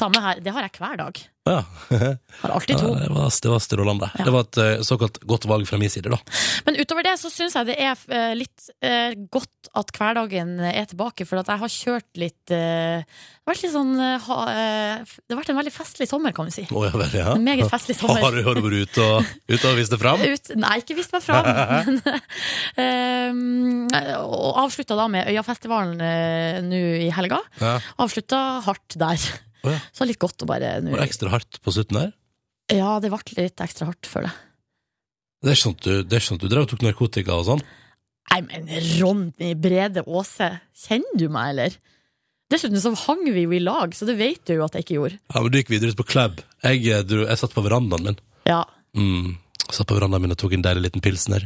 Samme her. Det har jeg hver dag. Ja. Har alltid Ja, det var, det var strålende. Ja. Det var et uh, såkalt godt valg fra min side, da. Men utover det så syns jeg det er eh, litt eh, godt at hverdagen er tilbake, for at jeg har kjørt litt eh, Det har vært litt sånn eh, ha, eh, Det har vært en veldig festlig sommer, kan vi si. Oh, ja vel, ja. En meget festlig sommer. Har du, har du vært ute og, ut og vist det fram? Ut, nei, ikke vist meg fram. Men, eh, og avslutta da med Øyafestivalen eh, nå i helga. Ja. Avslutta hardt der. Å ja. Så litt godt å bare nu... Var det ekstra hardt på slutten der? Ja, det ble litt ekstra hardt, føler jeg. Det er ikke sånn at du, det sånn du drev og tok narkotika og sånn? Nei, men Ronny Brede Aase, kjenner du meg, eller? Dessuten så hang vi jo i lag, så det vet du jo at jeg ikke gjorde. Ja, men du gikk videre ut på klubb. Jeg, eh, jeg satt på verandaen min. Ja, Mm. Satt på verandaen min og tok en deilig liten pilsner.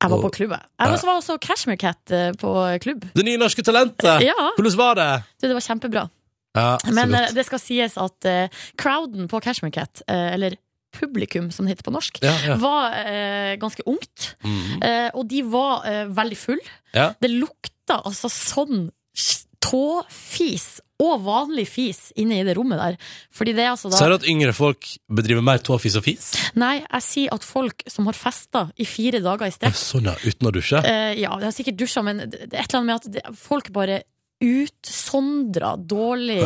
jeg var Og- på klubb. jeg. Jeg var- var også Cashmere Cat eh, på klubb. Det nye norske talentet! Ja, Hvordan var det? du, det var kjempebra. Ja, Men eh, det skal sies at eh, crowden på Cashmere Cat, eh, eller publikum som det heter på norsk, Ja, ja. var eh, ganske ungt. Mm. Eh, og de var eh, veldig full. Ja. Det lukta altså sånn s- tåfis og vanlig fis inne i det rommet der. Fordi det er altså da Sier du at yngre folk bedriver mer tåfis og fis? Nei, jeg sier at folk som har festa i fire dager i strekk Sånn, ja. Uten å dusje? eh, Ja, det har sikkert dusja, men det det er et eller annet med at det, folk bare utsondrer dårlig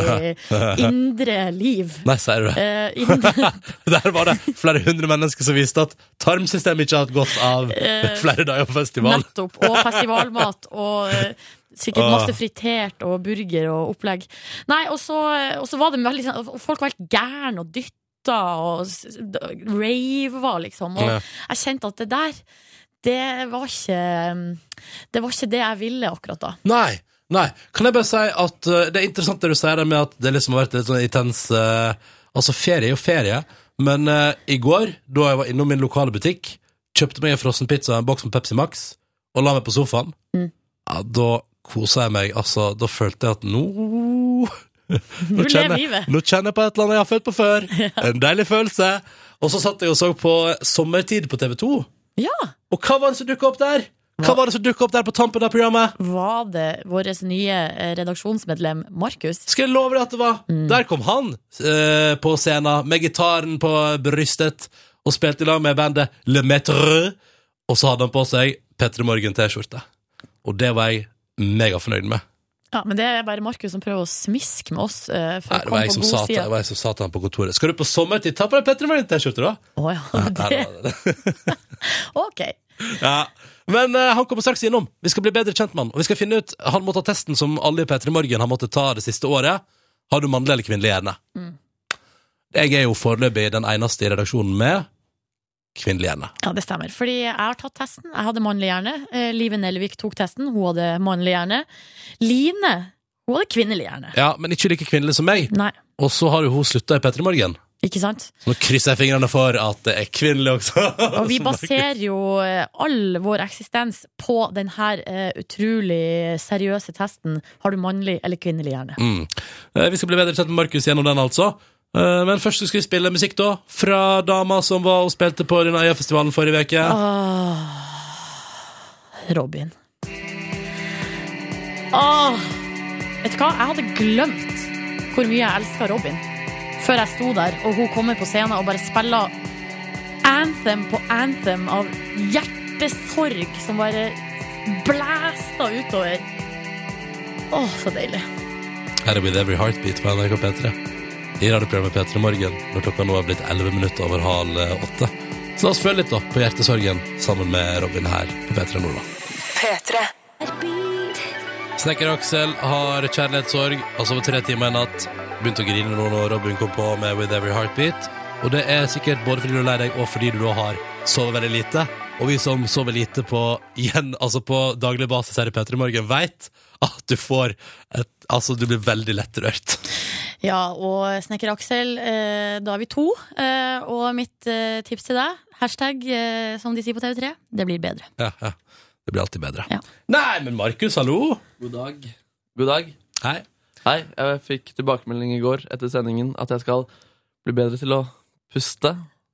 indre liv. Nei, sier du det? Eh, indre, Der var det flere hundre mennesker som viste at tarmsystemet ikke har hatt godt av Eh, flere dager på festival. nettopp. Og festivalmat. Og eh, sikkert masse fritert og burger og opplegg. Nei, og så, og så var det veldig sånn Folk var helt gærne og dytta og rava, liksom. Og jeg kjente at det der, det var ikke Det var ikke det jeg ville akkurat da. Nei, nei. Kan jeg bare si at uh, det er interessant det du sier det med at det liksom har vært litt sånn intens uh, Altså, ferie er jo ferie, men uh, i går, da jeg var innom min lokale butikk, kjøpte meg en frossenpizza og en boks med Pepsi Max, og la meg på sofaen, Mm. ja, da kosa jeg meg. Altså, da følte jeg at nå Nå kjenner, livet. nå kjenner jeg på et eller annet jeg har følt på før. En deilig følelse. Og så satt jeg og så på Sommertid på TV 2. Ja! Og hva var det som dukka opp der? Hva var det som dukka opp der på tampen av programmet? Var det vårt nye eh, redaksjonsmedlem Markus? Skal jeg love deg at det var Der kom han eh, på scenen med gitaren på brystet og spilte i lag med bandet Le Maître. Og så hadde han på seg Petter Morgen-T-skjorte. Og det var jeg megafornøyd med. Ja, Men det er bare Markus som prøver å smiske med oss. Uh, for Nei, det var jeg på som sa til, det var jeg som sa til han på kontoret. Skal du på sommertid, ta på deg Petter Morgen-T-skjorte, da! Å ja, Nei, det, det det. ok. Ja. Men uh, han kommer straks innom. Vi skal bli bedre kjent med han. Og vi skal finne ut, Han må ta testen som alle i P3 Morgen har måttet ta det siste året. Har du mannlig eller kvinnelig hjerne? Mm. Jeg er jo foreløpig den eneste i redaksjonen med kvinnelig hjerne. Ja, det stemmer. Fordi jeg har tatt testen. Jeg hadde mannlig hjerne. Eh, Live Nelvik tok testen. Hun hadde mannlig hjerne. Line hun hadde kvinnelig hjerne. Ja, Men ikke like kvinnelig som meg. Nei, Og så har jo hun slutta i P3 Morgen. Ikke sant? Så nå krysser jeg fingrene for at det er kvinnelig også. Og vi baserer jo eh, all vår eksistens på denne eh, utrolig seriøse testen. Har du mannlig eller kvinnelig hjerne? Mm. Eh, Vi skal bli bedre kjent med Markus gjennom den, altså. Men først skal vi spille musikk, da. Fra dama som var og spilte på denne Øyafestivalen forrige uke. Åh, Robin. Åh, vet du hva? Jeg hadde glemt hvor mye jeg elska Robin. Før jeg sto der, og hun kommer på scenen og bare spiller anthem på anthem av hjertesorg som bare blæsta utover. Åh, så deilig. Her er With Every Heartbeat på NRK P3. i radioprogrammet P3 Morgen når klokka nå er blitt 11 minutter over halv eh, åtte. Så la oss følge litt da på hjertesorgen sammen med Robin her på P3 Nordland. P3. Snekker Aksel har kjærlighetssorg, har sovet tre timer i natt. Begynte å grine nå når Robin kom på med With Every Heartbeat. Og det er sikkert både fordi du er lei deg, og fordi du da har sovet veldig lite. Og vi som sover lite på, igjen, altså på daglig basis her i P3 Morgen, veit at du får et Altså, du blir veldig lettrørt. Ja, og Snekker Aksel, eh, da er vi to. Eh, og mitt eh, tips til deg, hashtag som de sier på TV3, det blir bedre. Ja, ja. Det blir alltid bedre. Ja. Nei, men Markus, hallo! God dag. God dag. Hei. Hei, jeg fikk tilbakemelding i går etter sendingen at jeg skal bli bedre til å puste.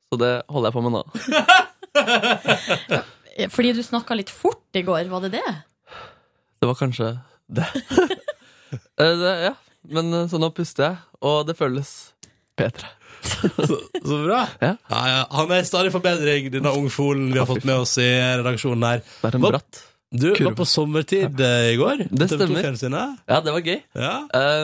Så det holder jeg på med nå. Fordi du snakka litt fort i går, var det det? Det var kanskje det. Eh, det ja, men eh, så nå puster jeg, og det føles bedre. Så bra. Ja. Ja. Han er i stadig forbedring, denne ungfolen vi har fått med oss i redaksjonen her. Det er en bratt. Du Kurve. var på sommertid eh, i går. Det stemmer. Ja, det var gøy. Ja.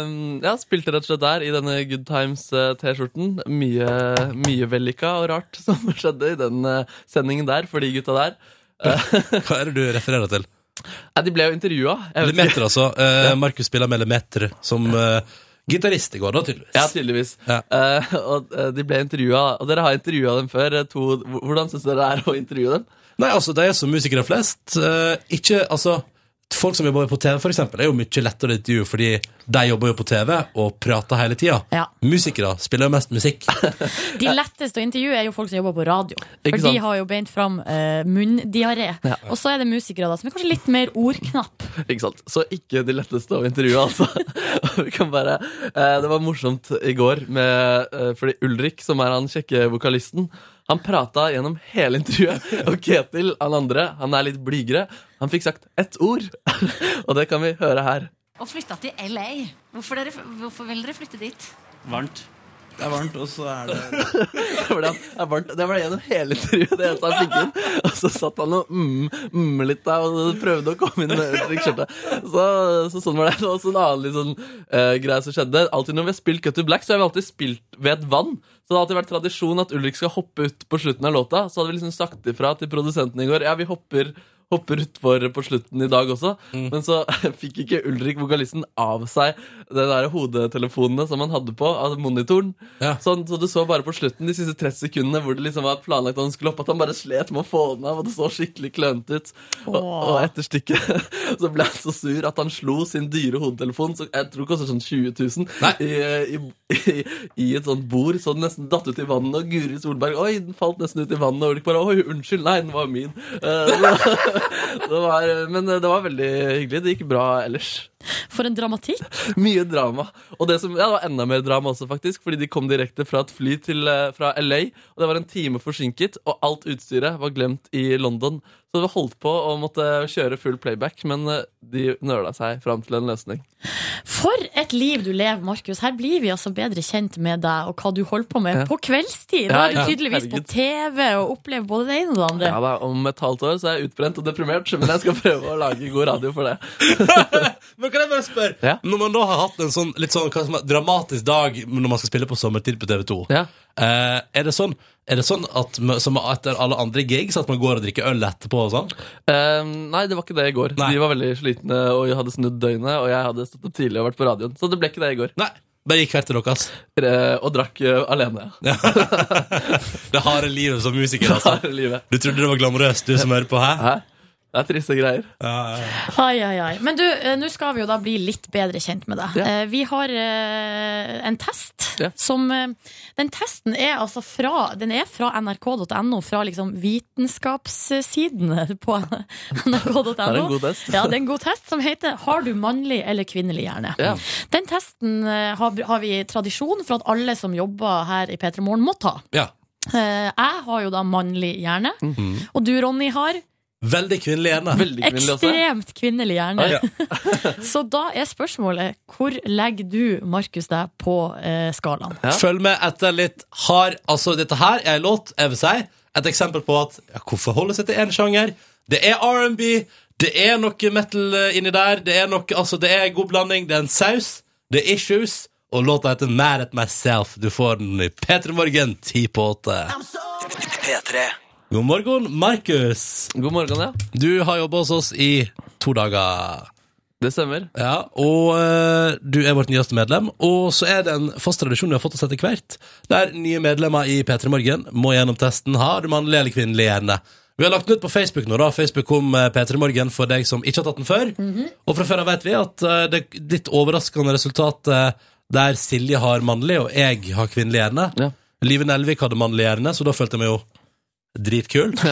Um, ja, spilte rett og slett der i denne Good Times-T-skjorten. Mye, mye vellykka og rart som skjedde i den eh, sendingen der for de gutta der. Hva er det du refererer til? Ja, de ble jo intervjua. Lemeter, altså. Eh, Markus spiller med Lemetre, som eh, gitarist i går, da, tydeligvis. Ja, tydeligvis. Ja. Uh, og eh, de ble intervjua, og dere har intervjua dem før. eh, To, hvordan syns dere det er å intervjue dem? Nei, altså, de er som musikere flest. Uh, ikke, altså Folk som jobber på TV, for eksempel, er jo mye lettere å intervjue fordi de jobber jo på TV og prater hele tida. Ja. Musikere spiller jo mest musikk. De letteste å intervjue er jo folk som jobber på radio. Ikke For de har jo beint fram uh, munndiaré. Ja. Og så er det musikere da som er kanskje litt mer ordknapp. Ikke sant? Så ikke de letteste å intervjue, altså. Vi kan bare, uh, det var morsomt i går, med, uh, fordi Ulrik, som er han kjekke vokalisten, han prata gjennom hele intervjuet. Og Ketil, han andre, han er litt blygere. Han fikk sagt ett ord, og det kan vi høre her. og flytta til LA. Hvorfor, dere, hvorfor vil dere flytte dit? Varmt. Det er varmt, og så er det Det var, det, han- det var, gjennom hele intervjuet, det eneste han fikk inn. Og så satt han og mm, mm litt der og prøvde å komme inn med Ulrik-skjørtet. Så, så sånn var det. Og så en annen litt eh, greie som skjedde. Alltid når vi har spilt Cut to Black, så har vi alltid spilt ved et vann. Så det har alltid vært tradisjon at Ulrik skal hoppe ut på slutten av låta. Så hadde vi liksom sagt ifra til produsenten i går. Ja, vi hopper hopper utfor på slutten i dag også. Men så fikk ikke Ulrik, vokalisten, av seg de der hodetelefonene som han hadde på, av monitoren. Ja. Sånn, så du så bare på slutten de siste 30 sekundene hvor det liksom var planlagt at han skulle opp, at han bare slet med å få den av, og det så skikkelig klønete ut. Og, og etter stykket så ble han så sur at han slo sin dyre hodetelefon, som jeg tror koster sånn 20 000, i, i, i, i et sånt bord, så den nesten datt ut i vannet, og Guri Solberg, oi, den falt nesten ut i vannet, og Ulrik bare, oi, unnskyld, nei, den var min. Eh, det var, men det var veldig hyggelig, det gikk bra ellers. For en dramatikk. Mye drama. Og det, som, ja, det var enda mer drama også, faktisk, fordi de kom direkte fra et fly til, eh, fra LA, og det var en time forsinket, og alt utstyret var glemt i London. Så det var holdt på å måtte kjøre full playback, men eh, de nøla seg fram til en løsning. For et liv du lever, Markus. Her blir vi altså bedre kjent med deg og hva du holder på med Ja. på kveldstid. Da er du ja, tydeligvis på. TV og opplever både det ene og det andre. Ja da, Om et halvt år så er jeg utbrent og deprimert, men jeg skal prøve å lage god radio for det. Men kan jeg bare spørre, Ja. når man da har hatt en sånn litt sånn hva som er, dramatisk dag når man skal spille på sommertid på TV 2, Ja. eh, er det sånn, er det sånn at som etter alle andre gigs at man går og drikker øl etterpå og sånn? Eh, nei, det var ikke det i går. Nei. De var veldig slitne og hadde snudd døgnet, og jeg hadde stått opp tidlig og vært på radioen. Så det ble ikke det i går. Nei, bare gikk hvert til dere, ass. og drakk uh, alene. Ja. det harde livet som musiker, altså. Du trodde det var glamorøst, du som hører på, hæ? Hæ? Det er triste greier. Ja, ja, ja. Ai, ai, ai. Men du, eh, nå skal vi jo da bli litt bedre kjent med deg. Ja. Eh, Vi har eh, en test Ja. som Den testen er altså fra Den er fra nrk.no, fra liksom vitenskapssidene på nrk.no. Det er en god test. Ja, det er en god test som heter 'Har du mannlig eller kvinnelig hjerne?' Ja. Den testen har, har vi tradisjon for at alle som jobber her i P3 Morgen, må ta. ja. Eh, Jeg har jo da mannlig hjerne, Mhm. og du, Ronny, har Veldig kvinnelig gjerne. Veldig kvinnelig også. ekstremt kvinnelig hjerne. Ja. Så da er spørsmålet hvor legger du, Markus, deg på eh, skalaen? Ja. Følg med etter litt hard Altså, dette her er en låt, jeg vil si, et eksempel på at ja, hvorfor holde seg til én sjanger? Det er R&B, det er noe metal eh, inni der, det er noe Altså, det er god blanding, det er en saus, det er issues, og låta heter Mad at Myself. Du får den i P3 Morgen, ti på åtte. P3. God morgen, Markus. God morgen, ja. Du har jobba hos oss i to dager. Det stemmer. Ja, og eh, du er vårt nyeste medlem. Og så er det en fast tradisjon vi har fått oss etter hvert, der nye medlemmer i P3 Morgen må gjennom testen. Har du mannlig eller kvinnelig hjerne? Vi har lagt den ut på Facebook nå. da Facebook kom eh, P3 Morgen for deg som ikke har tatt den før. Og fra før av vet vi at eh, det litt overraskende resultat eh, der Silje har mannlig, og jeg har kvinnelig hjerne. Ja. Live Nelvik hadde mannlig hjerne, så da følte jeg meg jo dritkul.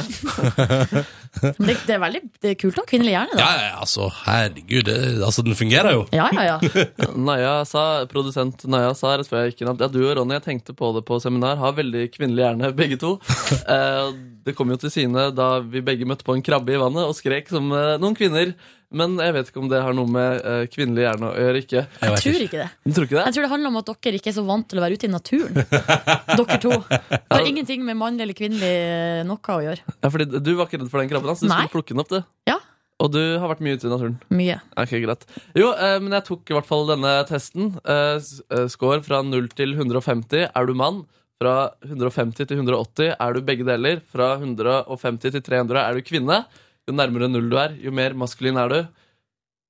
Men det, det er veldig det er kult å ha kvinnelig hjerne, da. ja, altså, herregud, det, altså, den fungerer jo. Ja, ja, ja. Naja sa, produsent Naja sa rett før jeg gikk inn at ja, du og Ronny jeg tenkte på det på seminar, har veldig kvinnelig hjerne, begge to. Det kom jo til syne da vi begge møtte på en krabbe i vannet og skrek som eh, noen kvinner. Men jeg vet ikke om det har noe med uh, kvinnelig hjerne å gjøre. ikke. Jeg Jeg tror ikke. det. Du tror ikke det? Jeg tror det handler om at dere ikke er så vant til å være ute i naturen. Dere to. Det har ingenting med mannlig eller kvinnelig eh, noe å gjøre. Ja, fordi Du var ikke redd for den krabben? Altså. Du Nei. skulle plukke den opp, du. Ja. Og du har vært mye ute i naturen? Mye. Ok, greit. Jo, eh, men jeg tok i hvert fall denne testen. Eh, eh, score fra 0 til 150. Er du mann? Fra 150 til 180 er du begge deler. Fra 150 til 300 er du kvinne. Jo nærmere null du er, jo mer maskulin er du.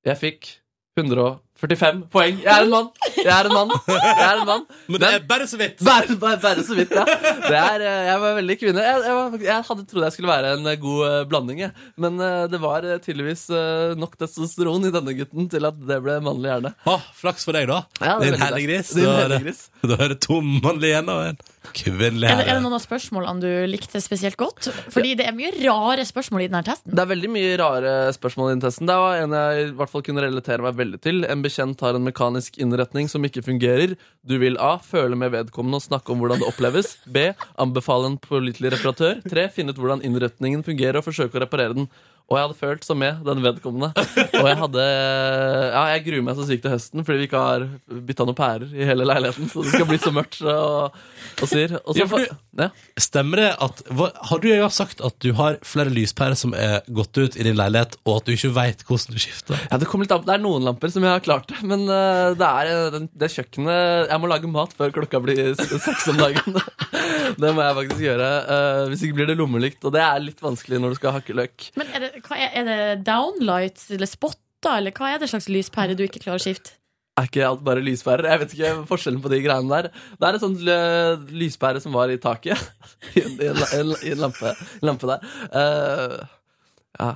Jeg fikk 145 poeng. Jeg er en mann! Jeg er en mann. Jeg er en mann. Men det er bare så vidt. Bare, bare, bare så vidt, ja. Det er, eh, jeg var veldig kvinne. Jeg, jeg, var, jeg hadde trodd jeg skulle være en eh, god eh, blanding, jeg. men det var tydeligvis nok testosteron i denne gutten til at det ble mannlig hjerne. Å, flaks for deg, da. Ja, det Din heldiggris. Din Da er det- Da er det to mannlige igjen og en kvinnelig Er det, er det noen av spørsmålene du likte spesielt godt? Fordi det er mye rare spørsmål i denne testen. Det er veldig mye rare spørsmål i denne testen. Det var en jeg i hvert fall kunne relatere meg veldig til. En bekjent har en mekanisk innretning som ikke fungerer. Du vil A. Føle med vedkommende og snakke om hvordan det oppleves. B. Anbefale en pålitelig reparatør. 3. Finne ut hvordan innretningen fungerer og forsøke å reparere den. Og jeg hadde følt som med den vedkommende. Og jeg hadde Ja, jeg gruer meg så sykt til høsten fordi vi ikke har bytta noen pærer i hele leiligheten. Så det skal bli så mørkt og, og syr. Og så Ja, for ja. Stemmer det at hva, Har du jo sagt at du har flere lyspærer som er gått ut i din leilighet, og at du ikke veit hvordan du skifter? Ja, Det kommer litt an på. Det er noen lamper som jeg har klart det. Men eh, det er eh, det kjøkkenet Jeg må lage mat før klokka blir seks om dagen. det må jeg faktisk gjøre. eh, hvis ikke blir det lommelykt. Og det er litt vanskelig når du skal hakke løk. Men er det, hva er, er det downlights eller spotter, eller hva er det slags lyspære du ikke klarer å skifte? Er ikke alt bare lyspærer? Jeg vet ikke forskjellen på de greiene der. Det er et sånt eh, lyspære som var i taket. I en, i en, en, i en lampe, lampe der. Uh, ja.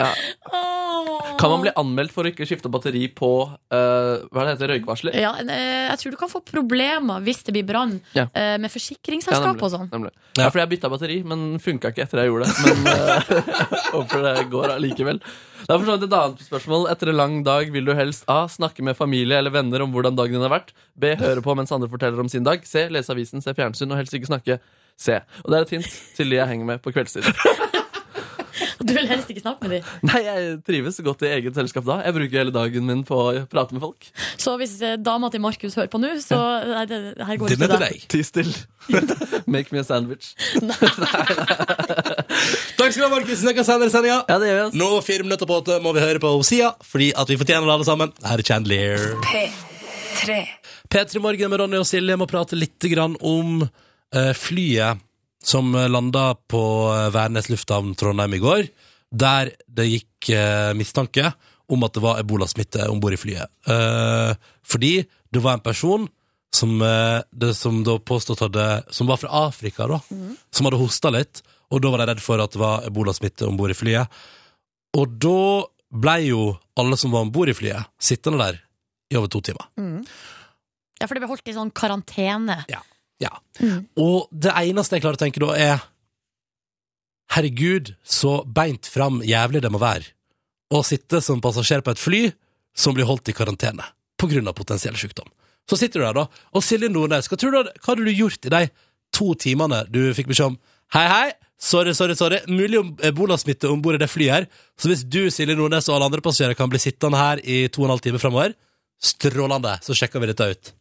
Ja. Kan man bli anmeldt for å ikke skifte batteri på uh, hva det heter, røykvarsler? Ja, eh, jeg tror du kan få problemer hvis det blir brann Ja. uh, med forsikringsselskap og sånn. Nemlig. Ja, fordi jeg bytta batteri, men funka ikke etter jeg gjorde det. Men eh, håper det går allikevel. Da for så et annet spørsmål. Etter en lang dag vil du helst A. Snakke med familie eller venner om hvordan dagen din har vært. B. Høre på mens andre forteller om sin dag. C. Lese avisen, se fjernsyn og helst ikke snakke. C. Og det er et hint til de jeg henger med på kveldstid. Du vil helst ikke snakke med dem. Nei, jeg trives godt i eget selskap da. Jeg bruker hele dagen min på å prate med folk. Så hvis eh, dama til Markus hører på nå, så nei, det, her går ikke er til deg. Ti still. Make me a sandwich. Nei. Takk skal du ha, Markus. Snakkes senere i sendinga. Ja, det gjør vi. Nå fire minutter på åtte må vi høre på Sia, fordi at vi fortjener det alle sammen. Her er Chandler. P3. P3 Morgen med Ronny og Silje må prate litt grann om eh, flyet som landa på eh, Værnes lufthavn Trondheim i går, der det gikk eh, mistanke om at det var ebolasmitte om bord i flyet. Eh, fordi det var en person som, eh, det, som da påstått hadde Som var fra Afrika, da. Som hadde hosta litt, og da var de redd for at det var ebolasmitte om bord i flyet. Og da blei jo alle som var om bord i flyet, sittende der i over to timer. Ja, for det ble holdt i sånn karantene. Ja. Og det eneste jeg klarer å tenke da, er Herregud, så beint fram jævlig det må være å sitte som passasjer på et fly som blir holdt i karantene på grunn av potensiell sykdom. Så sitter du der, da, og Silje Nordnes, hva tror du, hva hadde du gjort i de to timene du fikk beskjed om Hei, hei, sorry, sorry, sorry, mulig ebolasmitte om bord i det flyet her, så hvis du, Silje Nordnes og alle andre passasjerer kan bli sittende her i to og en halv time fremover, strålende, så sjekker vi dette ut.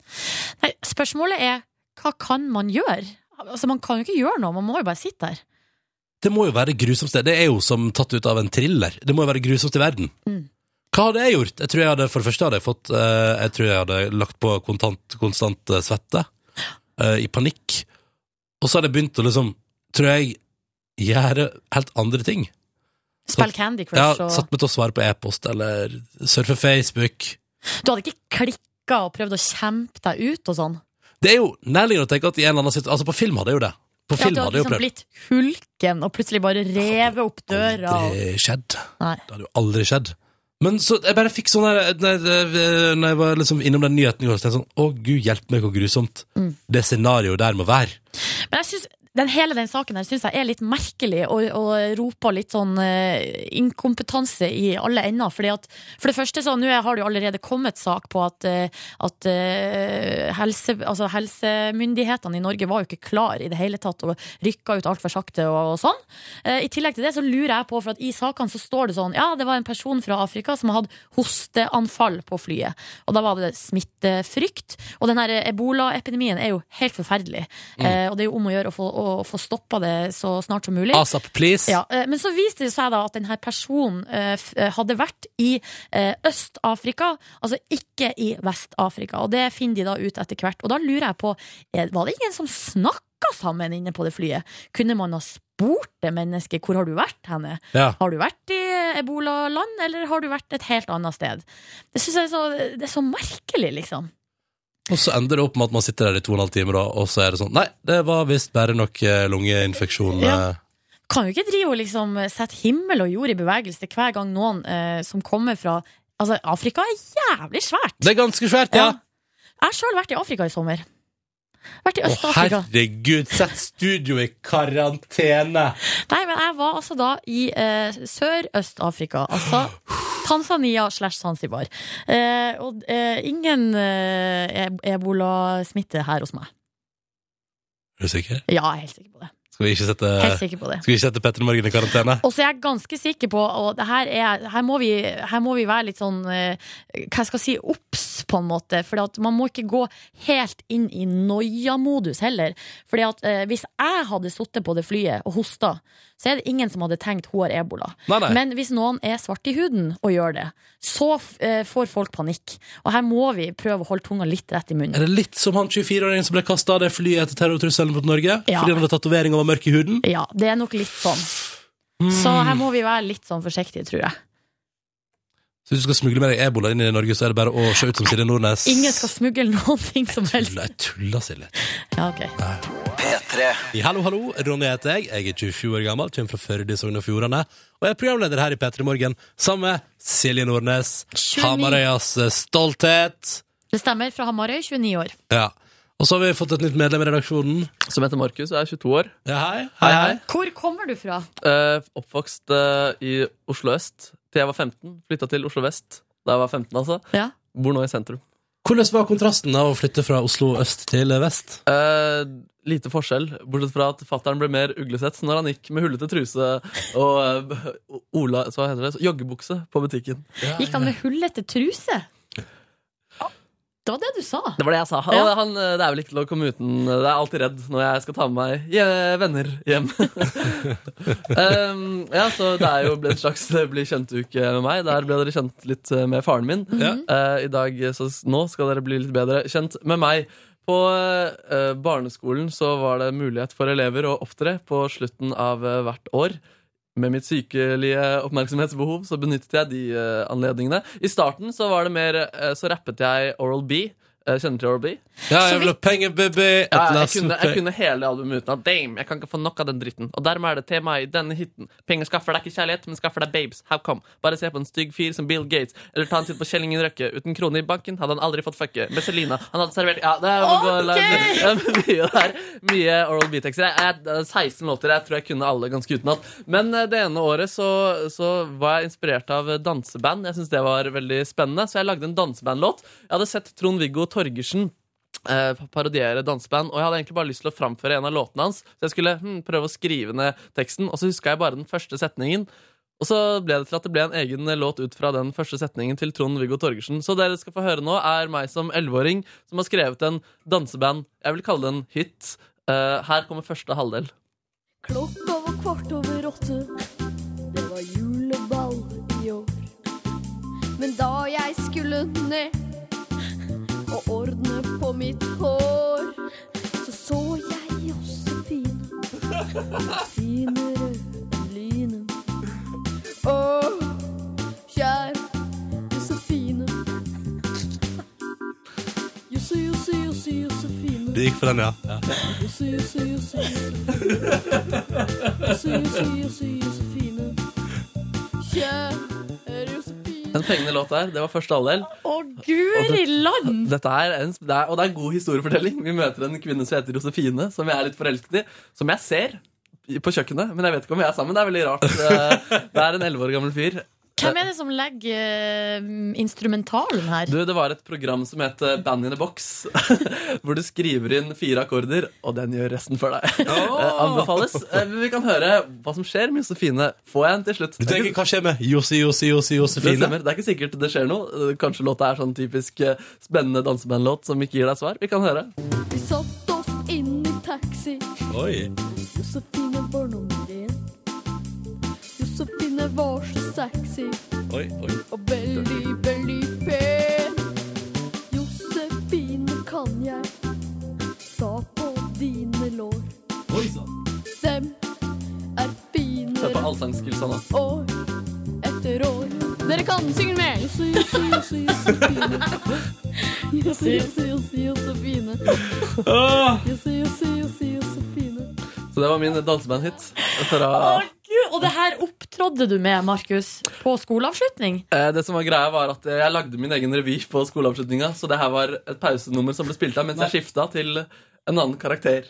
Nei, spørsmålet er hva kan man gjøre? Altså, Man kan jo ikke gjøre noe, man må jo bare sitte der. Det må jo være grusomt sted. Det er jo som tatt ut av en thriller. Det må jo være grusomt i verden. Mm. Hva hadde jeg gjort? Jeg tror jeg hadde, For det første hadde jeg fått eh, Jeg tror jeg hadde lagt på kontant, konstant eh, svette. eh, I panikk. Og så hadde jeg begynt å liksom, tror jeg, gjøre helt andre ting. Spill Candy Crush Ja, og Satt meg til å svare på e-post eller surfe Facebook. Du hadde ikke klikka og prøvd å kjempe deg ut og sånn? Det er jo nærliggende å tenke at i en eller annen situasjon Altså, på film hadde jeg jo det. På Ja, film hadde jeg jo liksom prøvd. blitt hulken og plutselig bare revet opp døra. Det hadde aldri skjedd. Nei. Det hadde jo aldri skjedd. Men så jeg bare fikk sånn der når jeg var liksom innom den nyheten i går, så tenkte jeg sånn Å, gud hjelpe meg, hvor grusomt Mm. det scenarioet der må være. Men jeg synes, den, hele den saken her syns jeg er litt merkelig, og, og roper litt sånn uh, inkompetanse i alle ender. Fordi at, for det første, så nå har det jo allerede kommet sak på at, uh, at uh, helse, altså helsemyndighetene i Norge var jo ikke klar i det hele tatt, og rykka ut altfor sakte og, og sånn. I tillegg til det så lurer jeg på, for at i sakene så står det sånn Ja, det var en person fra Afrika som hadde hosteanfall på flyet. Og da var det smittefrykt. Og den her ebolaepidemien er jo helt forferdelig. Mm. Og det er jo om å gjøre å få, å få stoppa det så snart som mulig. ASAP, please. Ja, eh, men så viste det seg da at denne personen eh, eh, hadde vært i Øst-Afrika, altså ikke i Vest-Afrika. Og det finner de da ut etter hvert. Og da lurer jeg på, var det ingen som snakka sammen inne på det flyet? Kunne man ha spurt det mennesket hvor har du vært henne? Ja. Har du vært i ebolaland, eller har du vært et helt annet sted? Det syns jeg er så, det er så merkelig, liksom. Og så ender det opp med at man sitter der i to og en halv time, da, og så er det sånn Nei, det var visst bare nok eh, lungeinfeksjon. Ja. eh. kan jo ikke drive og liksom sette himmel og jord i bevegelse hver gang noen eh, som kommer fra Altså, Afrika er jævlig svært. Det er ganske svært, ja. Jeg har sjøl vært i Afrika i sommer. Vært i Å, Øst-Afrika. herregud, sett studio i karantene! Nei, men jeg var altså da i eh, Sør-Øst-Afrika. Altså Tanzania slash Zanzibar. Eh, og eh, ingen eh, eb- ebolasmitte her hos meg. Er du sikker? Ja, jeg er helt sikker på det. Skal vi ikke sette, Helt på det. vi ikke sette Petter Morgen i karantene? Og så er jeg ganske sikker på Og det her, er, her, må vi, her må vi være litt sånn eh, Hva skal jeg si Obs, på en måte. For man må ikke gå helt inn i noia-modus heller. Fordi at eh, hvis jeg hadde sittet på det flyet og hosta, så er det ingen som hadde tenkt hun har ebola. Nei, nei. Men hvis noen er svart i huden og gjør det, så eh, får folk panikk. Og her må vi prøve å holde tunga litt rett i munnen. Er det litt som han 24-åringen som ble kasta av det flyet etter terrortrusselen mot Norge? Ja. Fordi han hadde tatovering og var mørk i huden? Ja, det er nok litt sånn. Mm. Så her må vi være litt sånn forsiktige, tror jeg. Så hvis du skal smugle med deg ebola inn i Norge, så er det bare å se ut som Silje Nordnes? Ingen skal smugle noen ting som helst. Jeg tuller, Silje. Ja, ok. P3. Hallo, hallo. Ronny heter jeg. Jeg er 27 år gammel, kommer fra Førde i Sogn og Fjordane. Og jeg er programleder her i P3 Morgen sammen med Silje Nordnes. 29. Hamarøyas eh, stolthet. Det stemmer, fra Hamarøy, 29 år. Ja. Og så har vi fått et nytt medlem i redaksjonen. Som heter Markus og er 22 år. Ja, hei. Hei, hei. Hvor kommer du fra? Eh, oppvokst eh, i Oslo øst til jeg var 15. Flytta til Oslo vest da jeg var 15, altså. Ja. Bor nå i sentrum. Hvordan var kontrasten av å flytte fra Oslo øst til vest? Eh, lite forskjell, bortsett fra at fattern ble mer uglesett når han gikk med hullete truse og uh, Ola, så hva heter det, joggebukse på butikken. Gikk han med hullete truse? Det var det du sa. Det var det jeg sa. Ja. Han, eh, det er vel ikke til å komme uten Det er alltid redd når jeg skal ta med meg venner hjem. um, ja, så det er jo ble en slags bli kjent-uke med meg. Der ble dere kjent litt eh, med faren min. Mm -hmm. uh, I dag, så Nå skal dere bli litt bedre kjent med meg. På uh, barneskolen så var det mulighet for elever å opptre på slutten av eh, hvert år. Med mitt sykelige oppmerksomhetsbehov så benyttet jeg de uh, anledningene. I starten så var det mer uh, Så rappet jeg Oral B. Eh, kjenner til Oral B? Ja, jeg vil ha penger, baby! Ja, jeg, kunne, jeg kunne hele albumet uten at Damn, jeg kan ikke få nok av den dritten. Og dermed er det temaet i denne hiten. Penger skaffer deg ikke kjærlighet, men skaffer deg babes. How come? Bare se på en stygg fyr som Bill Gates, eller ta en titt på Kjell Ingen Røkke. Uten krone i banken hadde han aldri fått fucke. Med Selina. Han hadde servert Ja, det er okay. mye der. Mye Oral B-tekster. Jeg- jeg- er 16 låter. Jeg tror jeg kunne alle ganske utenat. Men eh, det ene året så, så var jeg inspirert av danseband. Jeg syns det var veldig spennende, så jeg lagde en dansebandlåt. Jeg hadde sett Trond-Viggo Torgersen eh, parodiere danseband. Og jeg hadde egentlig bare lyst til å framføre en av låtene hans. Så jeg skulle hm, prøve å skrive ned teksten, og så huska jeg bare den første setningen. Og så ble det til at det ble en egen låt ut fra den første setningen til Trond-Viggo Torgersen. Så dere skal få høre nå, er meg som elleveåring som har skrevet en danseband. Jeg vil kalle det en hit. Eh, her kommer første halvdel. Klokka var kvart over åtte. Det var juleball i år. Men da jeg skulle ned på mitt hår, så så jeg Josefine. Finere enn lynet. Å, kjære Josefine. Josse, Josse, Josse, Josefine. Du gikk for den, ja. ja. Josse, Josse, Jose, Josefine. Josse, Josse, Josse, Josefine. Kjære Den fengende låt der, det var første halvdel. Å, guri land! Dette er en, det er, og det er en god historiefortelling. Vi møter en kvinne som heter Josefine, som jeg er litt forelsket i. Som jeg ser på kjøkkenet, men jeg vet ikke om vi er sammen. Det er veldig rart. Eh, Det er en elleve år gammel fyr. Hvem er det som legger eh, instrumentalen her? Du, Det var et program som het eh, Band in a Box, hvor du skriver inn fire akkorder, og den gjør resten for deg. Oh! Anbefales. Vi kan høre hva som skjer med Josefine. Får jeg en til slutt? Du tenker hva skjer med Josi, Josi, Josi, Det Josefine? stemmer. Det er ikke sikkert det skjer noe. Kanskje låta er sånn typisk spennende dansebandlåt som ikke gir deg svar. Vi kan høre. Vi satt oss inn i taxi. Oi. Josefine var én. Josefine var så sexy Oi, oi. og veldig, veldig pen. Josefine kan jeg ta på dine lår. Oi sann. Dem er Hør på finere allsangskillsa nå. år etter år. Dere kan synge med! Josse, Josse, Josse, Josefine. Josse, Josse, Josse, Josefine. Josse, Josse, Josse, Josefine. Så det var min dansebandhit. Fra og det her opptrådde du med, Markus, på skoleavslutning? Eh, Det som var greia var at Jeg lagde min egen revy på skoleavslutninga, så det her var et pausenummer som ble spilt av mens jeg skifta til en annen karakter.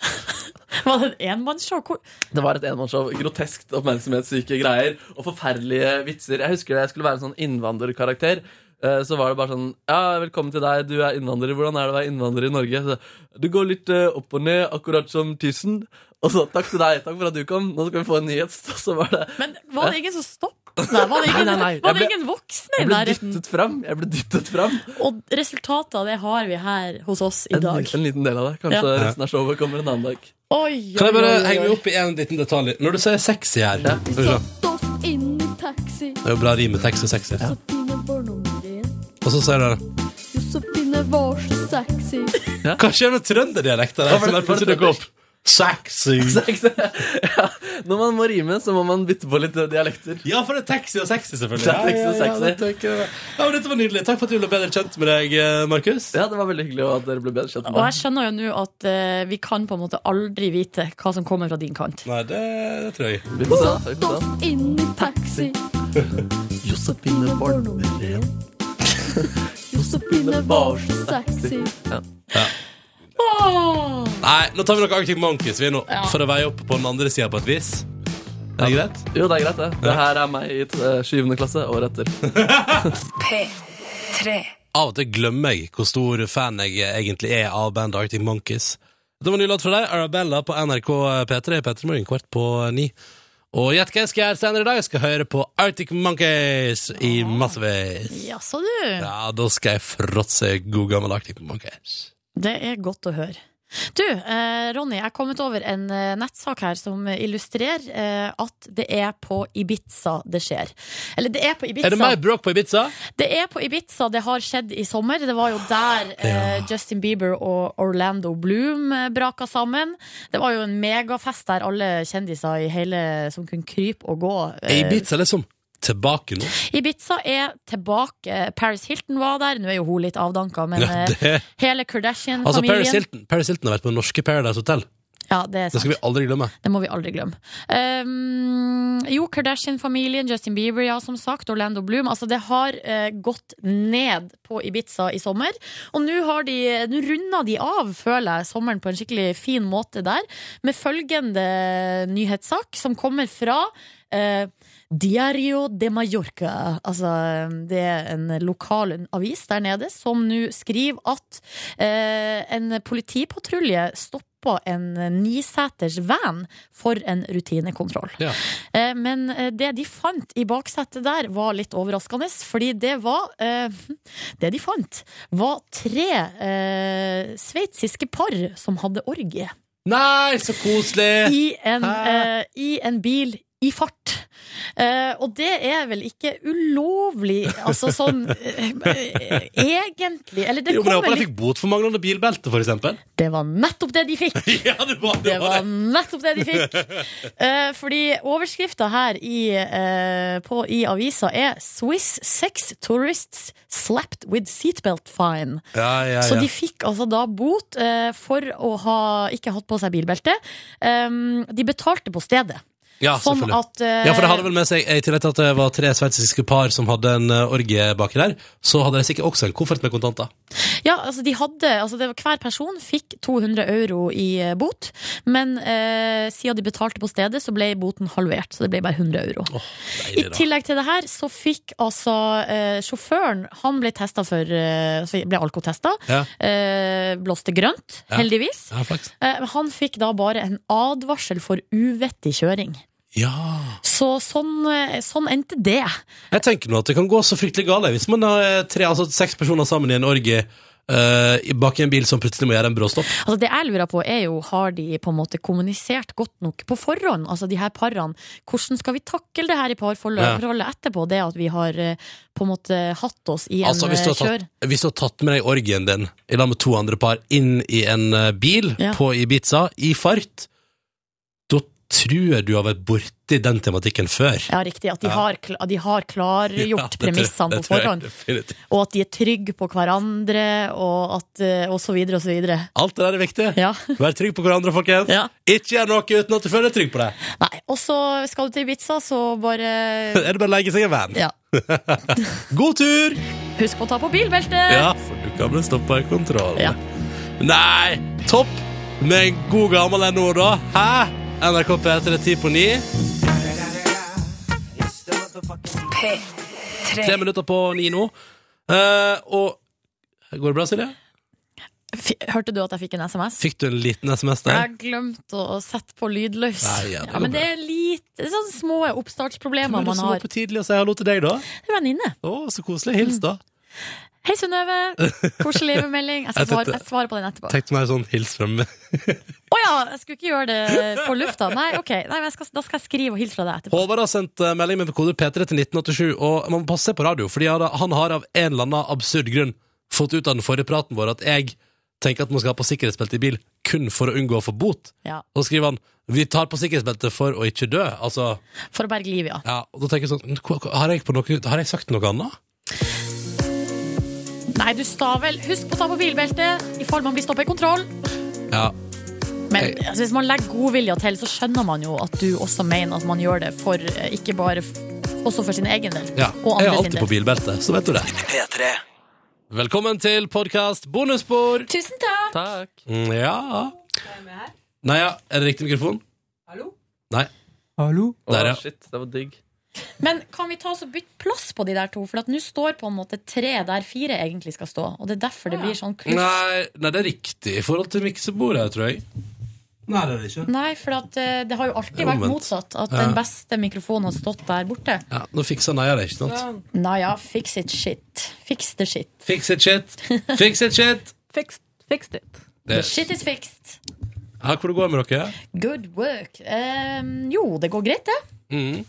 Var det et enmannsshow? Hvor- Det var et enmannsshow. Groteskt oppmerksomhetssyke greier og forferdelige vitser. Jeg husker jeg skulle være en sånn innvandrerkarakter. Eh, Så var det bare sånn Ja, velkommen til deg, du er innvandrer. Hvordan er det å være innvandrer i Norge? Så, du går litt eh, opp og ned, akkurat som tissen. Og så takk til deg. Takk for at du kom. Nå skal vi få en nyhet. Så var det Men var det ingen som stoppet deg? Var det ingen, Nei, nei, nei. Var det ingen voksne i nærheten? Jeg ble dyttet fram. Og resultatet av det har vi her hos oss i En, dag. en liten del av det. Kanskje Ja. resten av showet kommer en annen dag. Oi, oi, Kan jeg bare oi, henge meg opp i en liten detalj? Når du sier sexy her ja. Satt oss inn i taxi. Det er jo bra rim med taxi og sexy. Én. Og så sier du Josefine var så sexy. Hva skjer med trønderdialekta der? Hva var Som plutselig dukker opp? Sexy. ja, når man må rime, så må man bytte på litt dialekter. Ja, for det er taxi og sexy, selvfølgelig. Det er taxi og Ja, ja, ja, det ja, men Dette var nydelig. Takk for at vi ble bedre kjent med deg, eh, Markus. Ja, det var veldig hyggelig at dere ble bedre kjent Og jeg skjønner jo nå at uh, vi kan på en måte aldri vite hva som kommer fra din kant. Nei, det, det tror jeg. Satt oss inn i taxi. Josefine én. Josefine var så sexy. Åh! Nei, nå tar vi noe Arctic Monkeys vi nå, Ja. for å veie opp på den andre sida på et vis. Er det greit? Jo, det er greit, det. Det her er meg i eh, syvende klasse året etter. P3. Av og til glemmer jeg hvor stor fan jeg egentlig er av bandet Arctic Monkeys. Det var en ny låt fra deg, Arabella på NRK P3 P3 Morgen kvart på ni. Og gjett hva jeg skal gjøre senere i dag? Jeg skal høre på Arctic Monkeys i massevis. Jaså, du. Ja, da skal jeg fråtse god gammel Arctic Monkeys. Det er godt å høre. Du, eh, Ronny, jeg har kommet over en eh, nettsak her som illustrerer eh, at det er på Ibiza det skjer. Eller det er på Ibiza. Er det mer bråk på Ibiza? Det er på Ibiza det har skjedd i sommer. Det var jo der eh, Justin Bieber og Orlando Bloom eh, braka sammen. Det var jo en megafest der alle kjendiser i hele som kunne krype og gå. Er Ibiza liksom tilbake nå? Ibiza er tilbake. Paris Hilton var der. Nå er jo hun litt avdanka, men Ja, eh, det, hele altså, Kardashian-familien Paris Hilton, Paris Hilton har vært på norske Paradise Hotel. Ja, det Det skal vi aldri glemme. Det må vi aldri glemme. Um, jo, Kardashian-familien, Justin Bieber, ja, som sagt, Orlando Bloom. Altså, det har uh, gått ned på Ibiza i sommer. Og nå har de Nå runder de av, føler jeg, sommeren på en skikkelig fin måte der, med følgende nyhetssak som kommer fra eh, Diario de Mallorca. Altså, det er en lokal avis der nede som nå skriver at eh, en politipatrulje stoppa en niseters van for en rutinekontroll. Ja. Eh, Men eh, det de fant i baksetet der, var litt overraskende, fordi det var eh, Det de fant, var tre eh, sveitsiske par som hadde orgie Nei, så koselig! i en, eh, i en bil i fart. Eh, og det er vel ikke ulovlig, altså sånn eh, egentlig. Eller det Jo, men jeg håper de fikk bot for manglende bilbelte, for eksempel. Det var nettopp det de fikk! ja, det var det. Det var nettopp det de fikk. Eh, fordi overskrifta her i, eh, på, i avisa er 'Swiss sex tourists slapped with seatbelt fine'. Ja, ja, Så de fikk altså da bot eh, for å ha ikke hatt på seg bilbelte. Um, de betalte på stedet. Ja, sånn at uh, Ja, for det hadde vel med seg, I tillegg til at det var tre sveitsiske par som hadde en eh, orgie baki der, så hadde de sikkert også en koffert med kontanter. Ja, altså de hadde altså det var, Hver person fikk 200 euro i eh, bot, men uh, siden de betalte på stedet, så ble boten halvert. Så det ble bare 100 euro. I Deilig, I tillegg til det her så fikk altså uh, sjåføren Han ble testa for altså ble alkotesta. Ja. Blåste grønt, heldigvis. Ja, han fikk da bare en advarsel for uvettig kjøring. Ja. Så sånn, eh, sånn endte det. Jeg tenker nå at det kan gå så fryktelig galt hvis man har eh, tre, altså seks personer sammen i en orgie Uh, bak i en bil som plutselig må gjøre en bråstopp. Altså Det jeg lurer på er jo, har de på en måte kommunisert godt nok på forhånd? Altså de her parene, hvordan skal vi takle det her i parforholdet Ja. etterpå? Det at vi har på en måte hatt oss i en Altså, hvis tatt, kjør... hvis du har tatt med deg orgien din i lag med to andre par inn i en bil Ja. på Ibiza i fart, tror du har vært borti den tematikken før. Ja, riktig. At de Ja. har, de har klargjort Ja, premissene på forhånd. Og at de er trygge på hverandre, og, at, eh, og så videre og så videre. Alt det der er viktig. Ja. Vær trygg på hverandre, folkens. Ikke gjør noe uten at du føler deg trygg på det. Nei, Og så skal du til Ibiza, så bare Er det bare å legge seg i van? Ja. God tur! Husk på å ta på bilbeltet! Ja, for du kan bli stoppa i kontroll. Ja. Nei, topp med en god gammel NO, da. Hæ? NRK P3 ti på ni. P3. Tre minutter på ni nå. Eh, og Går det bra, Silje? F hørte du at jeg fikk en SMS? Fikk du en liten SMS Jeg der? har glemt å sette på lydløs. Nei, ja, det ja, men det er litt sånne små oppstartsproblemer Hvem er det man som var på tidlig og si hallo til deg, da? En venninne. Å, så koselig. Hils, da. Hei, Synnøve. Koselig melding. Jeg, Jeg jeg svarer på den etterpå. Tenkte meg sånn hils fra meg. Å ja, jeg skulle ikke gjøre det på lufta. Nei, ok. Nei, men jeg skal, da skal jeg skrive og hilse fra deg etterpå. Håvard har sendt eh, melding med kode P3 til 1987, og man må passe på radio, fordi han han har av en eller annen absurd grunn fått ut av den forrige praten vår at jeg tenker at man skal ha på sikkerhetsbelte i bil kun for å unngå å få bot. Ja. Og så skriver han vi tar på sikkerhetsbelte for å ikke dø. Altså, For å berge livet, ja. ja, og da tenker jeg sånn hva- hva- har jeg, på noe, har jeg sagt noe annet? Nei, du sta vel Husk på å ta på bilbeltet i fall man blir stoppet i kontroll. Ja. Men altså, hvis man legger godvilja til, så skjønner man jo at du også mener at man gjør det for eh, ikke bare også for sin egen del. ja. Og Jeg er sin alltid del. på bilbelte, så vet du det. P3. Velkommen til podkast bonusspor. Tusen takk! Takk. Mm, Ja Nei, ja. Er det riktig mikrofon? Hallo? Nei. Hallo? Der, ja. shit, det var digg. Men kan vi ta oss og bytte plass på de der to? For at nå står på en måte tre der fire egentlig skal stå. Og det er derfor det blir sånn kluss. Nei, nei, det er riktig i forhold til miksebordet, tror jeg. Nei, det er det ikke. Nei, for at eh, det har jo alltid Det er vært omvendt. motsatt. At Ja. den beste mikrofonen har stått der borte. Ja, Nå fiksa Neia det, ikke sant? Naja, fix it shit. Fix the shit. Fix it shit. Fix it shit. Fixed, fixed it. The shit is fixed. Ja, hvor det går med dere? Good work. Ehm, jo, det går greit, det. Mm.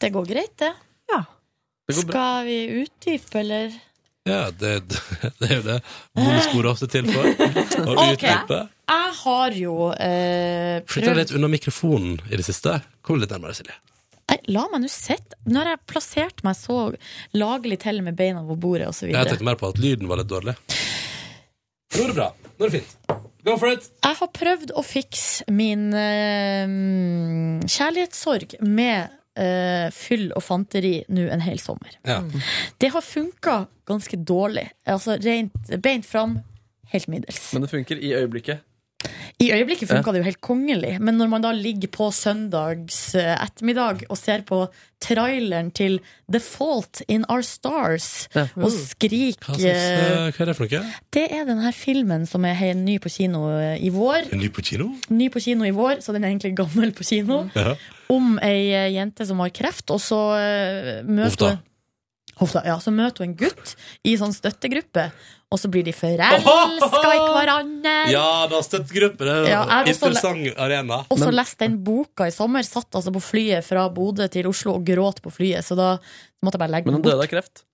Det går greit, det. Det går bra. Skal vi utdype, eller? Ja, det, det er jo det bonussporet ofte til for. Å Ok. utdype. Jeg har jo eh, Flytta litt unna mikrofonen i det siste. Kom litt nærmere, Silje. Nei, La meg nå sitte. Nå har jeg plassert meg så lagelig til med beina på bordet osv. Jeg Jeg, tenkte mer på at lyden var litt dårlig. Nå er det bra. Nå er det fint. Go for it. jeg har prøvd å fikse min eh, kjærlighetssorg med Uh, fyll og fanteri nå en hel sommer. Ja. Det har funka ganske dårlig. Altså rent beint fram, helt middels. Men det funker i øyeblikket. I øyeblikket funka det jo helt kongelig, men når man da ligger på søndags eh, ettermiddag og ser på traileren til The Fault in Our Stars Ja. og skriker Hva, slags, eh, hva er det for noe? Det er denne filmen som er ny på kino eh, i vår. Ny på kino? Ny på kino i vår, så den er egentlig gammel på kino. Ja. Om ei eh, jente som har kreft, og så eh, møter da. Ja, så møter hun en gutt i sånn støttegruppe, og så blir de forelska i hverandre. Ja, da støttegruppe. Det er Ja, interessant arena. Og så leste den boka i sommer. Satt altså på flyet fra Bodø til Oslo og gråt på flyet, så da måtte jeg bare legge Men den han døde av kreft.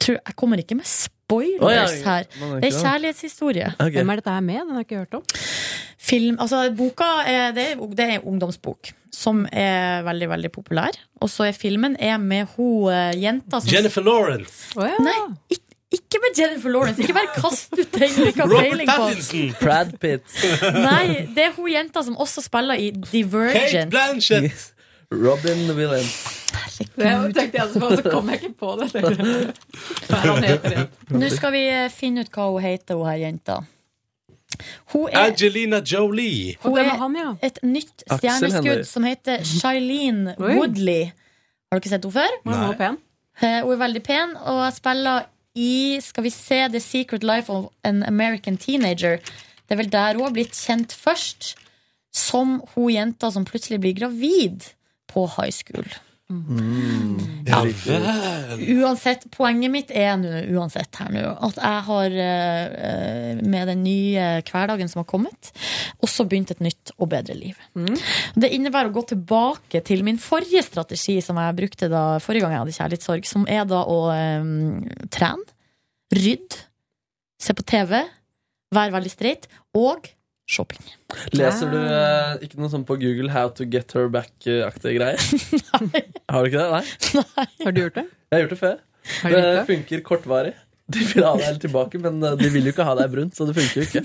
Tror, jeg kommer ikke med spoilers oh, ja, her. er Det er kjærlighetshistorie. Okay. Hvem er dette her med? Den har jeg ikke hørt om. Film, altså boka er, det, er, det er en ungdomsbok som er veldig, veldig populær. Og så er filmen er med hun eh, jenta som Jennifer Lawrence. Nei, ikke, ikke med Jennifer Lawrence. Ikke bare kast ut den du ikke har Robert peiling på. Pattinson. Brad Pitt. Nei, det er hun jenta som også spiller i Kate Divergent. Blanchett. Robin Williams. Det tenkte jeg på, så kom jeg ikke på det. Han heter? Nå skal vi eh, finne ut hva hun heter, hun her jenta. Hun er, Angelina Jolie. hun er er han, ja? et nytt stjerneskudd som heter Shailene Woodley. Har du ikke sett henne før? Pen? Eh, Hun er veldig pen, og jeg spiller i Skal vi se The Secret Life of an American Teenager. Det er vel der hun har blitt kjent først. Som hun jenta som plutselig blir gravid på high school. Ja vel. Uansett, poenget mitt er nå uansett her nå at jeg har eh, med den nye hverdagen som har kommet, også begynt et nytt og bedre liv. Det innebærer å gå tilbake til min forrige strategi som jeg brukte da forrige gang jeg hadde kjærlighetssorg, som er da å um, trene, rydde, se på TV, være veldig streit, og shopping. Leser du eh, ikke noe sånn på Google 'How to get her back'-aktige greier? Har du ikke det? Nei? Har du gjort det? Jeg har gjort det før. Har du Det det? funker kortvarig. De vil ha deg helt tilbake, men eh, de vil jo ikke ha deg brunt, så det funker jo ikke.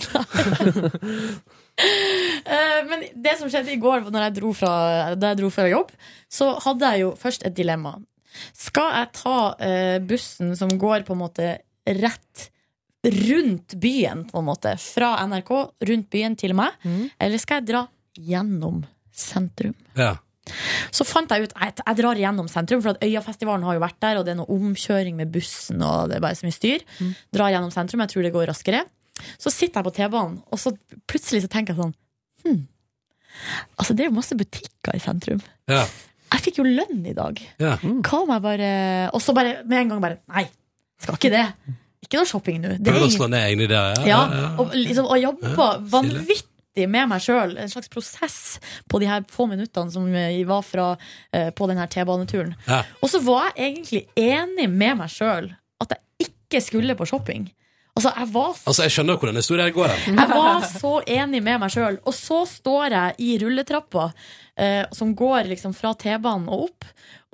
Eh, men det som skjedde i går når jeg dro fra, da jeg dro fra jobb, så hadde jeg jo først et dilemma. Skal jeg ta eh, bussen som går på en måte rett rundt byen, på en måte, fra NRK rundt byen til meg, eller skal jeg dra gjennom sentrum? Ja. Så fant jeg ut jeg, jeg drar gjennom sentrum, for at Øyafestivalen har jo vært der, og det er noe omkjøring med bussen, og det er bare så mye styr. Drar gjennom sentrum, jeg tror det går raskere. Så sitter jeg på T-banen, og så plutselig så tenker jeg sånn hm, Altså, det er jo masse butikker i sentrum. Ja. Jeg fikk jo lønn i dag. Ja. Hva om jeg bare Og så bare med en gang bare Nei, skal ikke det. Ikke noe shopping nå. Er Prøver å slå ned egne ideer. ja, og, liksom, og jobba Ja, vanvittig med meg sjøl. En slags prosess på de her få minuttene som jeg var fra, uh, på den her T-baneturen. Ja. Og så var jeg egentlig enig med meg sjøl at jeg ikke skulle på shopping. Altså, jeg var så Altså, jeg skjønner hvor den historien går jeg var så enig med meg sjøl. Og så står jeg i rulletrappa eh, som går liksom fra T-banen og opp.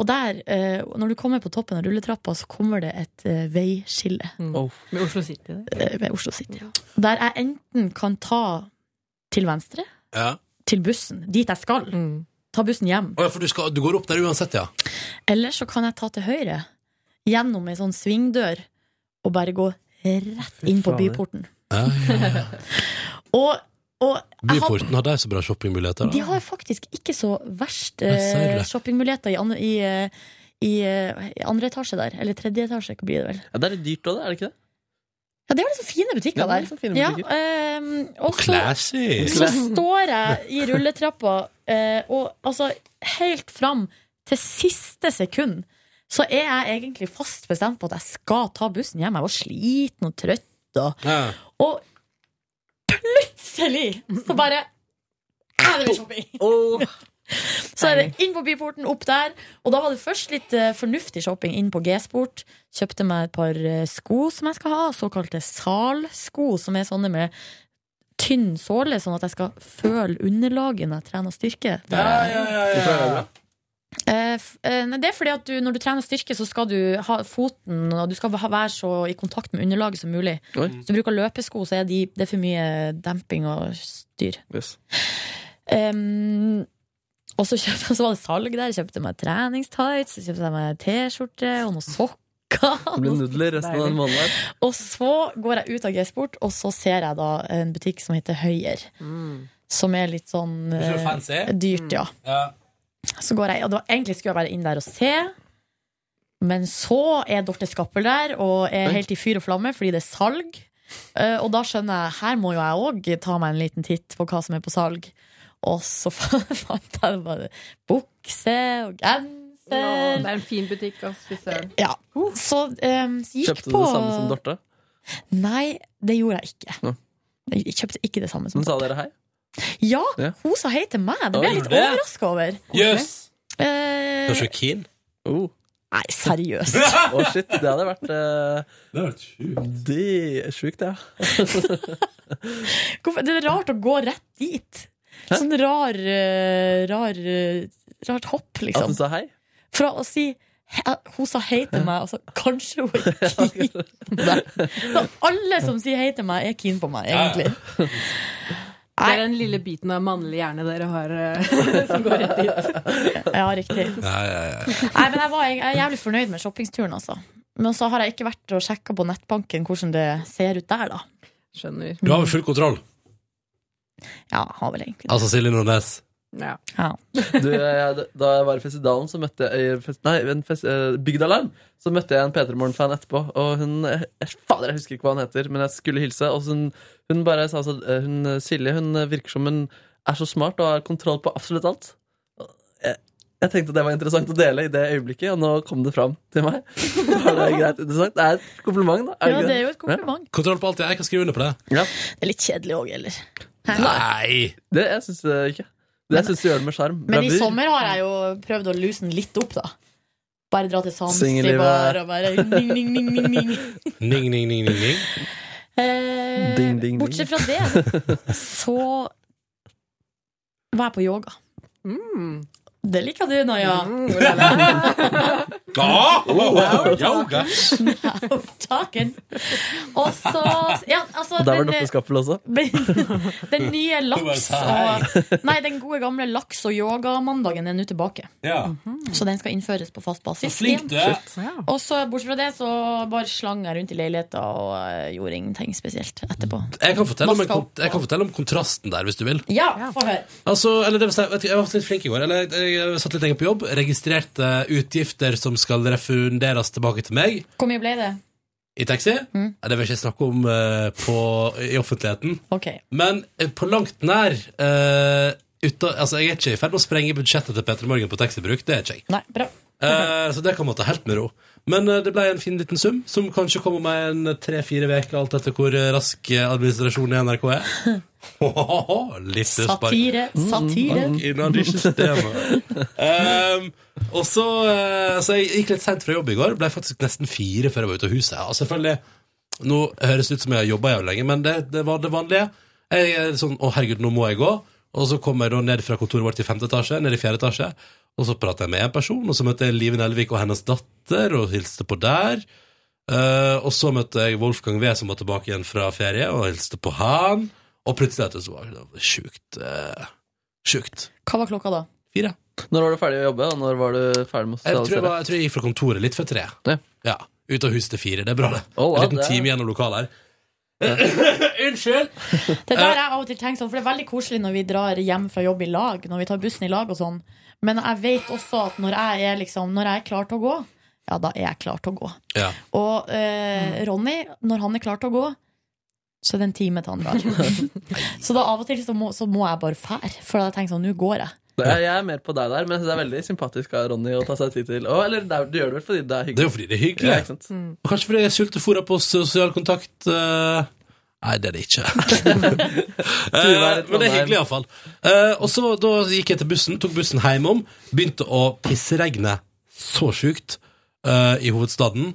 Og der, eh, når du kommer på toppen av rulletrappa, så kommer det et eh, veiskille Oh. Med Oslo City. Det. eh, med Oslo City. Der jeg enten kan ta til venstre, Ja. til bussen, dit jeg skal. Ta bussen hjem. Oh, ja, for du, skal, du går opp der uansett, ja? Eller så kan jeg ta til høyre, gjennom ei sånn svingdør, og bare gå rett inn på byporten. ja, ja, ja. Og, og jeg hadde- Byporten har de så bra shoppingmuligheter? De har faktisk ikke så verst eh, shoppingmuligheter i, i, eh, i, eh, i andre etasje der. Eller tredje etasje, blir det vel. Ja, Der er det dyrt òg, er det ikke det? Ja, det var liksom fine butikker Ja, er der. fine Ja, butikker. ehm, og så, Classy! så står jeg i rulletrappa, uh, og altså helt fram til siste sekund så er jeg egentlig fast bestemt på at jeg skal ta bussen hjem. Jeg var sliten og trøtt. Og, Ja. og plutselig så bare er det shopping! Så er det inn på byporten, opp der. Og da var det først litt eh, fornuftig shopping inn på G-sport. Kjøpte meg et par eh, sko som jeg skal ha, såkalte salsko, som er sånne med tynn såle, sånn at jeg skal føle underlaget når jeg trener styrke. Ja, ja, ja, bra? Eh, eh, det er fordi at du, når du trener styrke, så skal du ha foten Og du skal være så i kontakt med underlaget som mulig. Oi. Hvis du bruker løpesko, så er de, det er for mye demping og styr. Yes. Um, og så, kjøpte, så var det salg der. Jeg kjøpte meg treningstights, kjøpte meg T-skjorte og noen sokker. Det blir nudler resten av den måneden her. Og så går jeg ut av G-sport, og så ser jeg da en butikk som heter Høyer. Som er litt sånn eh, dyrt, ja. Ja. Så går jeg, og det var, Egentlig skulle jeg være inn der og se, men så er Dorte Skappel der og er helt i fyr og flamme fordi det er salg. Eh, og da skjønner jeg her må jo jeg òg ta meg en liten titt på hva som er på salg. Og så fant jeg bare bukse og genser. Det er en fin butikk, Altså, Fy søren. Ja, så um, gikk Kjøpte du det samme som Dorte? Nei, det gjorde jeg ikke. Jeg kjøpte ikke det samme som Dorte. Men sa dere hei? Ja, Ja. hun sa hei til meg. Det ble jeg litt overraska over. Jøss! Eh, Kanskje keen? Oh. nei, seriøst. Å, shit. Det hadde vært uh, Det hadde vært sjukt. Det er sjukt, ja. Det er rart å gå rett dit. Sånn rar, eh, rar eh, Rart hopp, At hun sa hei? Fra å si he- hun sa hei til meg, og så kanskje hun er keen på meg. Så alle som sier hei til meg, er keen på meg, egentlig. Det er den lille biten av mannlig hjerne dere har eh, som går rett dit. Ja, riktig. Ja, ja, ja. Nei, men jeg, var, jeg er jævlig fornøyd med shoppingsturen, altså. Men så har jeg ikke vært og sjekka på nettbanken hvordan det ser ut der, da. Skjønner. Du har vel full kontroll? Ja, har vel egentlig det. Altså Silje Nordnes. Ja. Ja. Du, jeg, da jeg var i festivalen, så møtte jeg fest, Nei, fest, eh, Bygdalarm. Så møtte jeg en P3 Morgen-fan etterpå. Og hun jeg, Fader, jeg husker ikke hva hun heter, men jeg skulle hilse. Og hun, hun bare sa så eh, hun, Silje hun virker som hun er så smart og har kontroll på absolutt alt. Jeg, jeg tenkte det var interessant å dele i det øyeblikket, og nå kom det fram til meg. Det greit interessant? Det er et kompliment, da. ja, det er jo et kompliment. Kontroll på alt. Jeg kan skrive under på det. Ja. Det er litt kjedelig òg, eller? Nei! Det jeg syns jeg ikke. Det syns du gjør det med sjarm. Men i sommer har jeg jo prøvd å luse den litt opp, da. Bare dra til. Zanzibar og bare ning, ning, ning, ning, ning. Ning, ning, ning, ning, ning. Eh, Ding, ding, ding. Bortsett fra det, så var jeg på yoga. Mm. Det liker du, nå, Ja! Yoga! Taken. Og så ja, altså, der var Dorte Skappel også. den nye laks og Nei, den gode gamle laks- og yogamandagen er nå tilbake. Ja. Så den skal innføres på fast basis. Så flink du er. Og så bortsett fra det, så bare slang jeg rundt i leiligheta og eh, gjorde ingenting spesielt etterpå. Jeg kan, fortelle om en, jeg kan fortelle om kontrasten der, hvis du vil. Ja, få høre. Altså, eller det vil si, Jeg var litt flink i går. Eller, jeg, jeg satt litt lenger på jobb. Registrerte utgifter som skal refunderes tilbake til meg. Hvor mye ble det? I taxi? Mm. Det vil jeg ikke snakke om uh, på, i offentligheten. Okay. Men uh, på langt nær uh, uten, altså, Jeg er ikke i ferd med å sprenge budsjettet til Peter Morgen på taxibruk. Det er ikke jeg. Nei, bra. Eh, så det kan man ta helt med ro. Men eh, det ble en fin liten sum, som kanskje kommer meg en tre-fire uker, alt etter hvor eh, rask administrasjonen i NRK er. Litt. Satire, satire. Innan i systemet. um, og så, eh, så jeg gikk litt sent fra jobb i går. Ble faktisk nesten fire før jeg var ute av huset. Og selvfølgelig, Nå høres det ut som jeg har jobba jævlig lenge, men det, det var det vanlige. Jeg er sånn, å herregud, nå må jeg gå. Og så kom jeg da ned fra kontoret vårt i femte etasje, ned i fjerde etasje. Og så pratet jeg med en person, og så møtte jeg Live Nelvik og hennes datter, og hilste på der. Uh, og så møtte jeg Wolfgang V, som var tilbake igjen fra ferie, og hilste på han. Og plutselig etter så var det sjukt uh, Sjukt. Hva var klokka da? Fire. Når var du ferdig å jobbe, og når var du ferdig med å Jeg tror jeg, var, jeg tror jeg gikk fra kontoret litt før tre. Ja. Ja, Ut av huset til fire. Det er bra, det. Oh, wow, en liten det time gjennom lokalet her. Unnskyld! Det der er av og til tenkt sånn, for det er veldig koselig når vi drar hjem fra jobb i lag, når vi tar bussen i lag og sånn. Men jeg vet også at når jeg er, liksom, når jeg er klar til å gå, ja, da er jeg klar til å gå. Ja. Og eh, Ronny, når han er klar til å gå, så er det en time til han drar. så da av og til så må, så må jeg bare fære, for jeg tenker sånn, nå går jeg. Er- Jeg er mer på deg der, men det er veldig sympatisk av Ronny å ta seg tid til. Og, eller det er, du gjør det vel fordi det er hyggelig? Det er jo fordi det er hyggelig. Ja, ikke sant? Og kanskje fordi jeg sultefòra på sosial kontakt eh, Nei, det er det ikke. Eh, men det er hyggelig, iallfall. Uh, og så da gikk jeg til bussen, tok bussen hjemom. Begynte å pisseregne så sjukt eh, i hovedstaden.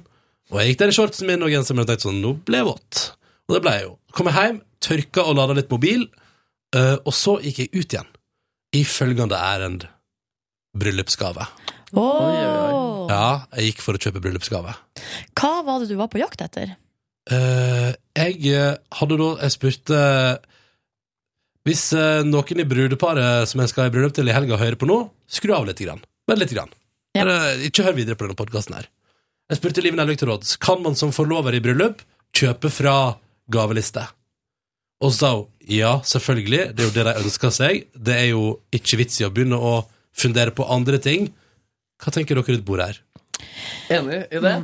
Og jeg gikk der i shortsen min og genseren min og tenkte sånn Nå ble jeg våt. Og det ble jeg jo. Kom jeg hjem, tørka og lada litt mobil, eh, og så gikk jeg ut igjen. I følgende ærend bryllupsgave. Oh. Ja, jeg gikk for å kjøpe bryllupsgave. Hva var det du var på jakt etter? Eh, jeg eh, hadde da Jeg spurte Hvis eh, noen i brudeparet som jeg skal i bryllup til i helga, hører på nå, skru av litt. Grann. Bare litt. Grann. Ja. Bare, ikke hør videre på denne podkasten her. Jeg spurte Liv Nelvik til råds Kan man som forlover i bryllup kjøpe fra gaveliste. Og så sa hun ja, selvfølgelig, det er jo det de ønsker seg. Det er jo ikke vits i å begynne å fundere på andre ting. Hva tenker dere rundt bordet her? Enig i det?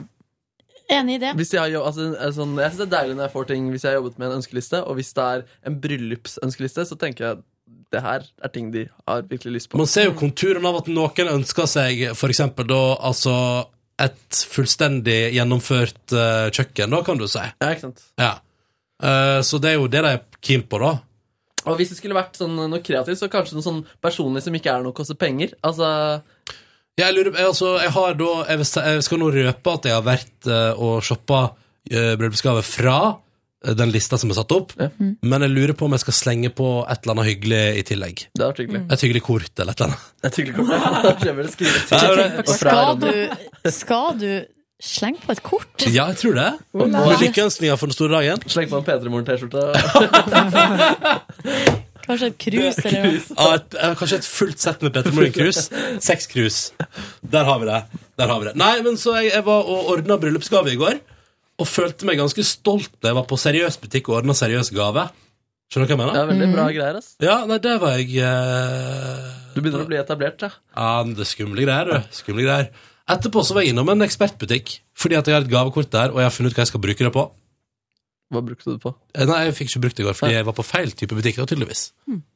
Enig i det. Hvis jeg, altså, sånn, jeg synes det er deilig når jeg får ting hvis jeg har jobbet med en ønskeliste, og hvis det er en bryllupsønskeliste, så tenker jeg det her er ting de har virkelig lyst på. Man ser jo konturen av at noen ønsker seg for eksempel da altså et fullstendig gjennomført uh, kjøkken, da, kan du si. Ja, ikke sant? Ja. Uh, så det er jo det de er keen på, da. Og hvis det skulle vært sånn noe kreativt, så kanskje noe sånn personlig som ikke er noe koster penger. Altså Jeg lurer jeg, altså, jeg har da Jeg, jeg skal nå røpe at jeg har vært uh, og shoppa uh, bryllupsgave fra uh, den lista som er satt opp, men jeg lurer på om jeg skal slenge på et eller annet hyggelig i tillegg. Det har vært hyggelig. Et hyggelig kort eller et eller annet. Et hyggelig kort. Ja, Skal du, skal du slenge på et kort? Ja, jeg tror det. Med lykkeønskninger for den store dagen. Sleng på en P3morgen-T-skjorte. Kanskje et krus? eller noe? Ja, et, eh, kanskje et fullt sett med Petter Morin-krus. Seks krus. Der har vi det. Der har vi det. Nei, men så jeg, jeg var og ordna bryllupsgave i går, og følte meg ganske stolt da jeg var på seriøs butikk og ordna seriøs gave. Skjønner du hva jeg mener? Det er veldig bra greier, ass. Ja, nei, det var jeg eh, Du begynner å bli etablert, ja. Ja, det er skumle greier, du. Skumle greier. Etterpå så var jeg innom en ekspertbutikk, fordi at jeg har et gavekort der, og jeg har funnet ut hva jeg skal bruke det på. Hva brukte du det på? Eh, Nei, jeg fikk ikke brukt det i går, fordi jeg var på feil type butikk, da, tydeligvis.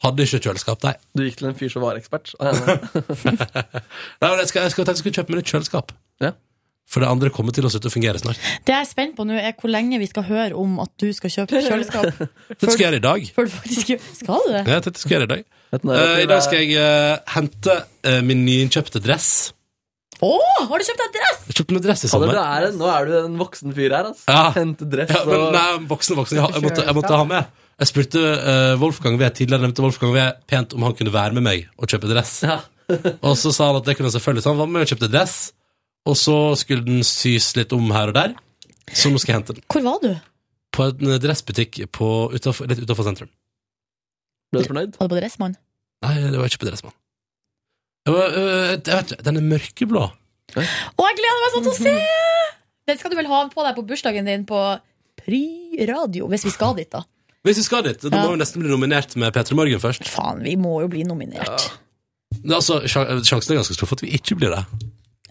Hadde ikke kjøleskap, nei. Du gikk til en fyr som var ekspert. Nei men jeg skal, jeg skal, jeg skal kjøpe meg nytt kjøleskap. Ja. For det andre kommer til å slutte å fungere snart. Det jeg er spent på nå, er hvor lenge vi skal høre om at du skal kjøpe kjøleskap. Det skal jeg gjøre i dag. Før du faktisk Skal du det? Ja, det skal jeg gjøre i dag. Eh, I dag skal jeg uh, hente uh, min nyinnkjøpte dress. Å, har du kjøpt deg dress? Jeg kjøpte meg dress i sommer. du er nå er du en voksen fyr her, altså. Ja. Hente dress Ja, men, og nei, voksen, voksen. Jeg, jeg, måtte, jeg måtte ha med. Jeg spurte uh, Wolfgang V tidligere nevnte Wolfgang V pent om han kunne være med meg og kjøpe dress. Ja. og så sa han at det kunne han selvfølgelig. Så han var med og kjøpte dress, og så skulle den sys litt om her og der. Så nå skal jeg hente den. Hvor var du? På en dressbutikk på, utenfor, litt utafor sentrum. Ble du fornøyd? Var det på Dressmann? Nei, det var ikke på Dressmann. Det var, øh, jeg vet ikke, Den er mørkeblå. Å, jeg gleder meg sånn til å se! Den skal du vel ha på deg på bursdagen din på Pry radio, hvis vi skal dit, da. Hvis vi skal dit, da Ja. må vi nesten bli nominert med P3 Morgen først. Faen, vi må jo bli nominert. Er Altså, Sjansen er ganske stor for at vi ikke blir det.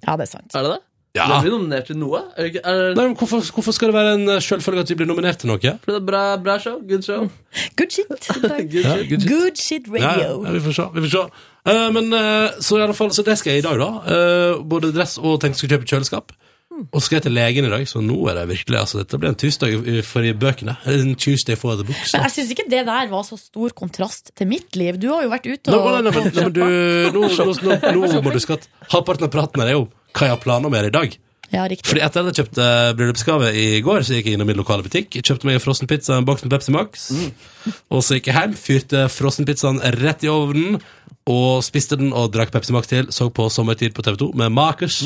Ja, det er sant. Er det det? Ja. Ble blir nominert til noe? Er det, er det, Nei, men hvorfor, hvorfor skal det være en eh, selvfølge at vi blir nominert til noe? For det er bra, bra show? Good show? Good shit. Good Ja, good shit. Good shit radio. ja, vi får se. Vi får se. Uh, men uh, så i alle fall, så det skal jeg i dag, da. Uh, både dress og tenkte jeg skulle kjøpe kjøleskap. Og så skal jeg til legen i dag, så nå er det virkelig altså, Dette blir en tirsdag for i bøkene. En Tuesday for the books. Men jeg syns ikke det der var så stor kontrast til mitt liv. Du har jo vært ute og du, nå, nå, nå, nå må du huske halvparten av praten er jo hva jeg har planer med i dag. Ja, riktig. Fordi etter at jeg kjøpte bryllupsgave i går, så gikk jeg innom min lokale butikk. Kjøpte meg en frossen pizza og en boks med Pepsi Max. Og så gikk jeg hjem, fyrte frossenpizzaen rett i ovnen, og spiste den og drakk Pepsi Max til. Så på Sommertid på TV2 med Makers.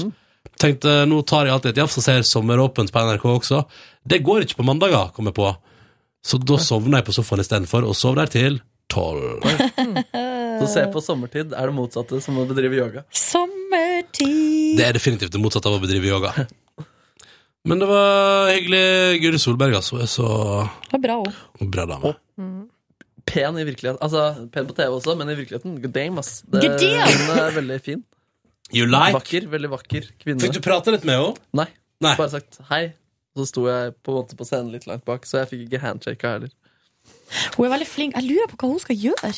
Tenkte nå tar jeg alltid et jafs og ser Sommeråpent på NRK også. Det går ikke på mandager, kom jeg på. Så da sovna jeg på sofaen istedenfor, og sov der til tolv. Så se på sommertid er det motsatte som å bedrive yoga. Sommertid. Det er definitivt det motsatte av å bedrive yoga. Men det var hyggelig. Guri Solberg, altså. Er så Det var bra òg. bra dame. Pen i virkeligheten. Altså, pen på TV også, men i virkeligheten good damn, ass. Det, Good damn! Hun er veldig fin. You like? Vakker. Veldig vakker kvinne. Fikk du prate litt med henne? Nei. Nei. Bare sagt hei. Så sto jeg på en måte på scenen litt langt bak, så jeg fikk ikke handshaka heller. Hun er veldig flink. Jeg lurer på hva hun skal gjøre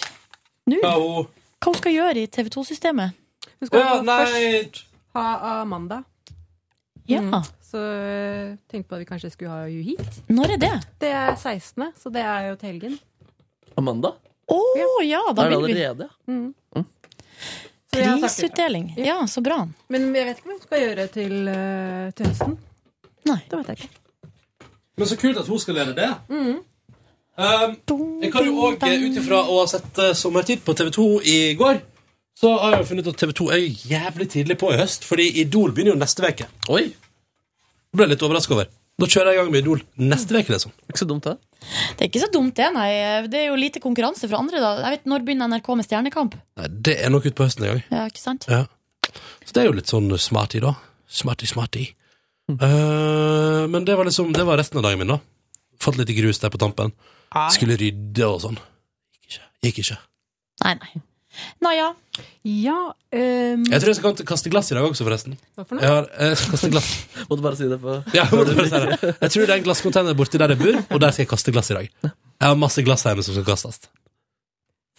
nå. Ja, hun Hva hun skal gjøre i TV2-systemet. Hun skal Ja, først ha Amanda. Ja. Mm. Så øh, tenkte på at vi kanskje skulle ha henne hit. Når er det? Det er 16., så det er jo til helgen. Amanda? Å ja, da er det vil vi allerede? Mm. Så jeg har sagt det. Prisutdeling. Ja, så bra. Men jeg vet ikke hva hun skal gjøre til, øh, til høsten. Nei. Det vet jeg ikke. Men så kult at hun skal lede det. Mm. Um, jeg kan jo òg, ut ifra å ha sett uh, Sommertid på TV2 i går, så har jeg jo funnet ut at TV2 er jævlig tidlig på i høst, fordi Idol begynner jo neste uke. Oi! Det ble jeg litt overraska over. Da kjører jeg i gang med Idol neste uke, liksom. Ikke så dumt, det. Det er ikke så dumt, det. nei Det er jo lite konkurranse fra andre. da Jeg vet Når begynner NRK med Stjernekamp? Nei, det er nok utpå høsten en gang. Ja, ikke sant? Ja. Så det er jo litt sånn smarty, da. Smarty, smarty. Uh, men det var liksom Det var resten av dagen min, da. Fått litt grus der på tampen. Skulle rydde og sånn. Gikk ikke. Gikk ikke. Nei, nei. Nå ja. Ja øhm, Jeg tror jeg skal kaste glass i dag også, forresten. Hva for Jeg, har, eh, kaste glass. Måtte bare si det på Ja, jeg, måtte bare si det. jeg tror det er en glasscontainer borti der jeg bor, og der skal jeg kaste glass i dag. Jeg har masse glass hjemme som skal kastes.